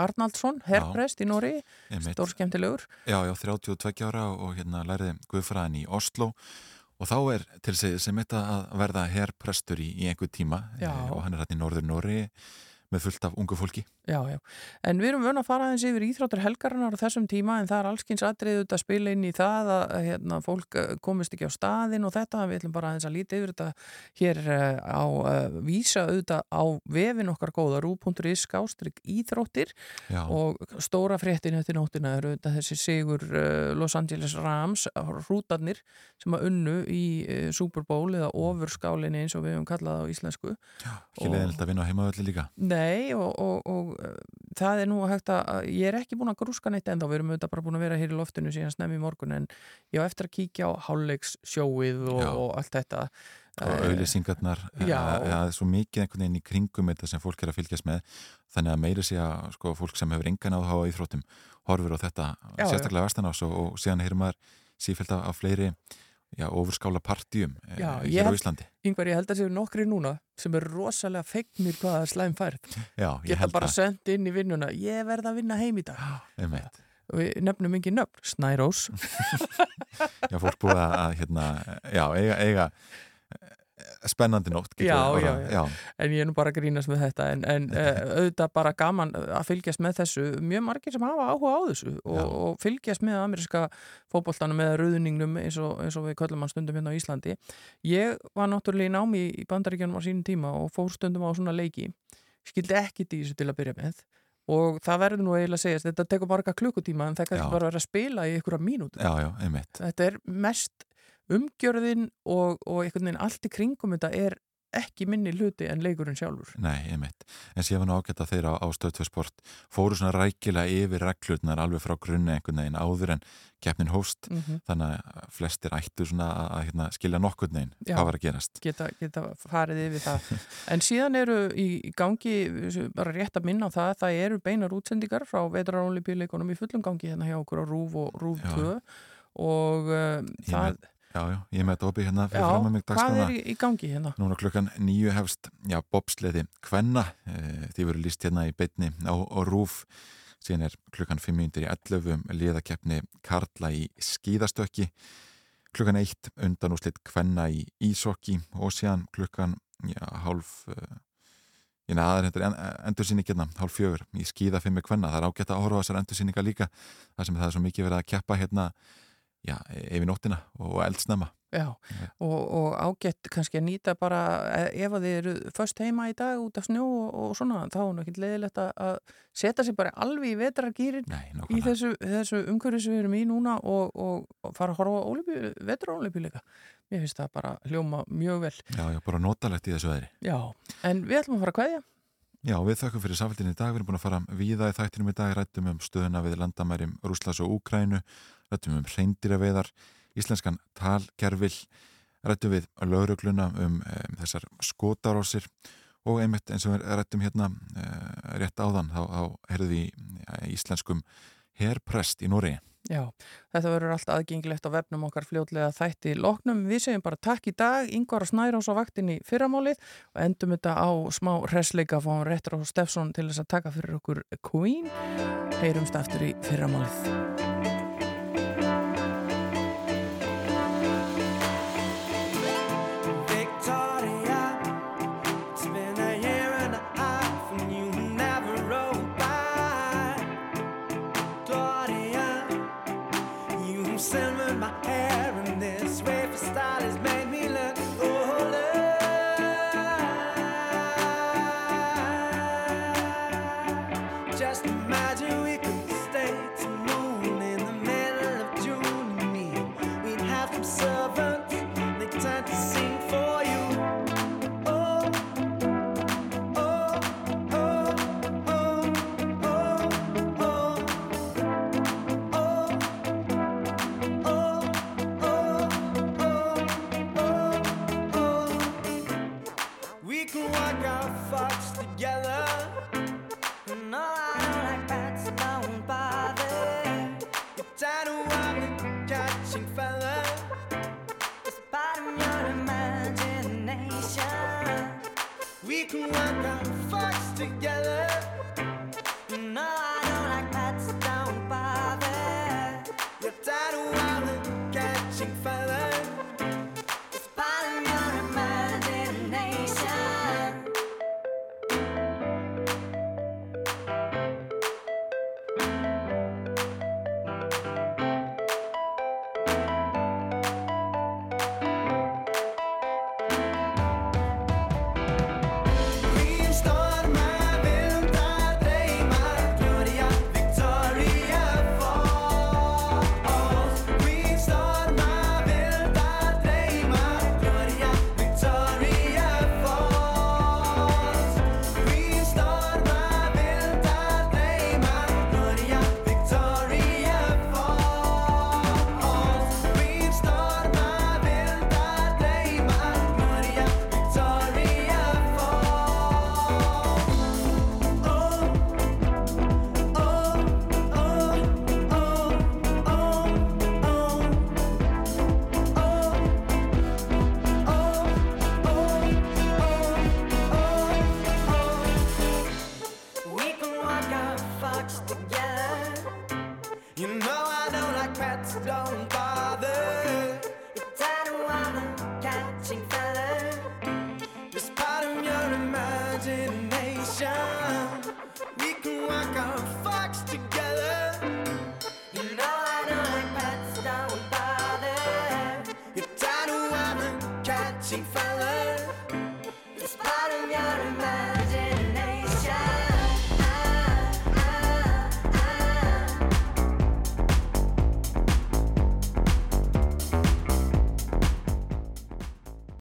Arnaldsson, herrprest í Nóri, Einmitt. stór skemmtilegur. Já, já, 32 ára og hérna læriði Guðfræðin í Oslo og þá er til sig sem þetta að verða herrprestur í, í einhver tíma Já. eh, og hann er hérna í Norður Nóri með fullt af ungu fólki. Já, já. En við erum vön að fara aðeins yfir íþróttur helgarinnar á þessum tíma en það er allskins atriðið að spila inn í það að hérna, fólk eh, komist ekki á staðin og þetta, við ætlum bara aðeins að líti yfir þetta hér eh, á uh, vísa auðvitað á vefin okkar góða rú.is skástrík íþróttir Já. og stóra fréttin eftir nóttina er auðvitað þessi sigur uh, Los Angeles Rams hrútarnir sem að unnu í uh, Super Bowl eða ofurskálinni eins og við hefum kallað á íslensku Ekki leiðilegt að vinna á heimavöldi líka. Nei, Nei og, og, og uh, það er nú hægt að, að ég er ekki búin að grúska neitt ennþá, við erum auðvitað bara búin að vera hér í loftinu síðan snemmi morgun en ég á eftir að kíkja á hálfleiks sjóið og, og allt þetta. Og Eh, auðlýsingarnar Já. það er svo mikið einhvern veginn í kringum þetta sem fólk er að fylgjast með þannig að meiri sé að sko, fólk sem hefur engan áhuga á íþróttum horfur á þetta Já, sérstaklega vestanás og, og síðan heyrum maður sífælt af fleiri já, ofurskála partíum eh, Já, ég hér á Íslandi Yngvar, ég held að séu nokkri núna sem er rosalega fegnir hvað það er slæm færð Já, ég geta held bara það. sendt inn í vinnuna ég verð að vinna heim í dag Einmitt. og við nefnum ekki nöfn, Snærós [LAUGHS] Já, fólk búið að, að hérna, já, eiga, eiga spennandi nótt já, já, já, en ég er nú bara að grínast með þetta en, en uh, [LAUGHS] auðvitað bara gaman að fylgjast með þessu, mjög margir sem hafa áhuga á þessu og, og fylgjast með ameríska fótboltanum með ruðningnum eins og, eins og við köllum hann stundum hérna á Íslandi. Ég var náttúrulega í námi í bandaríkjanum á sínum tíma og fór stundum á svona leiki. Skildi ekki þessu til að byrja með. Og það verður nú eiginlega að segja þetta tekur marga klukkutíma en það kannski bara vera að spila í einhverja einmitt. Þetta er mest umgjörðin og, og einhvern veginn allt í kringum þetta er ekki minni hluti en leikurinn sjálfur Nei, einmitt. En síðan var nú ágætt að þeirra á stöðtöðsport fóru svona rækilega yfir reglutnar alveg frá grunni einhvern veginn áður en keppnin hóst, Mhm. þannig að flestir ættu svona að, að hérna, skilja nokkurn veginn hvað var að gerast. geta, geta farið yfir það en síðan eru í, gangi bara rétt að minna á það það eru beinar útsendingar frá vetrarólipíleikunum í fullum gangi hérna hjá okkur á Rúf og Rúf Já. 2 og um, Ég það já, já, ég með þetta opið hérna fyrir Já, fram að mig hvað dagskrána. er í, gangi hérna? Núna klukkan nýju hefst, já, bobsleði Kvenna, e, því verður líst hérna í beitni á, á Rúf síðan er klukkan 5 minnir í 11 um liðakeppni Karla í skíðastökki klukkan 1 undan úrslit Kvenna í Ísokki og síðan klukkan já, hálf uh, ég neða aðeins hendur endursýning hérna, hálf fjögur í skíða 5 Kvenna, það er ágætt að horfa þessar endursýninga líka, þar sem það er svo mikið verið að keppa hérna, já, yfir nóttina og eldsnema Já, og, og ágætt kannski að nýta bara e- ef að þið eru först heima í dag út af snjó og, og svona, þá er nú ekkert leiðilegt að- setja sig bara alveg í vetrargýrin í þessu, þessu umhverju sem við erum í núna og, og, fara að horfa á vetrarólipíleika. Mér finnst það bara hljóma mjög vel. Já, já, bara notalegt í þessu veðri Já, en við ætlum að fara að kveðja. Já, við þakkum fyrir samfélginni í dag. Við erum búin að fara víða í þættinum í dag, rættum um stöðuna við landamærim Rúslas og Úkrænu, rættum um reyndiraveiðar, íslenskan talgerfil, rættum við lögregluna um, um þessar skotarósir og einmitt eins og við rættum hérna uh, rétt áðan, þá, þá heyrðu við ja, íslenskum herprest í Nóri. Já, þetta verður allt aðgengilegt á vefnum okkar fljótlega þætti loknum. Við segjum bara takk í dag, Ingvar og Snærós á vaktinni fyrramálið og endum þetta á smá resleika fáum réttur og Steffsson til þess að taka fyrir okkur Queen. Heyrumst aftur í fyrramálið.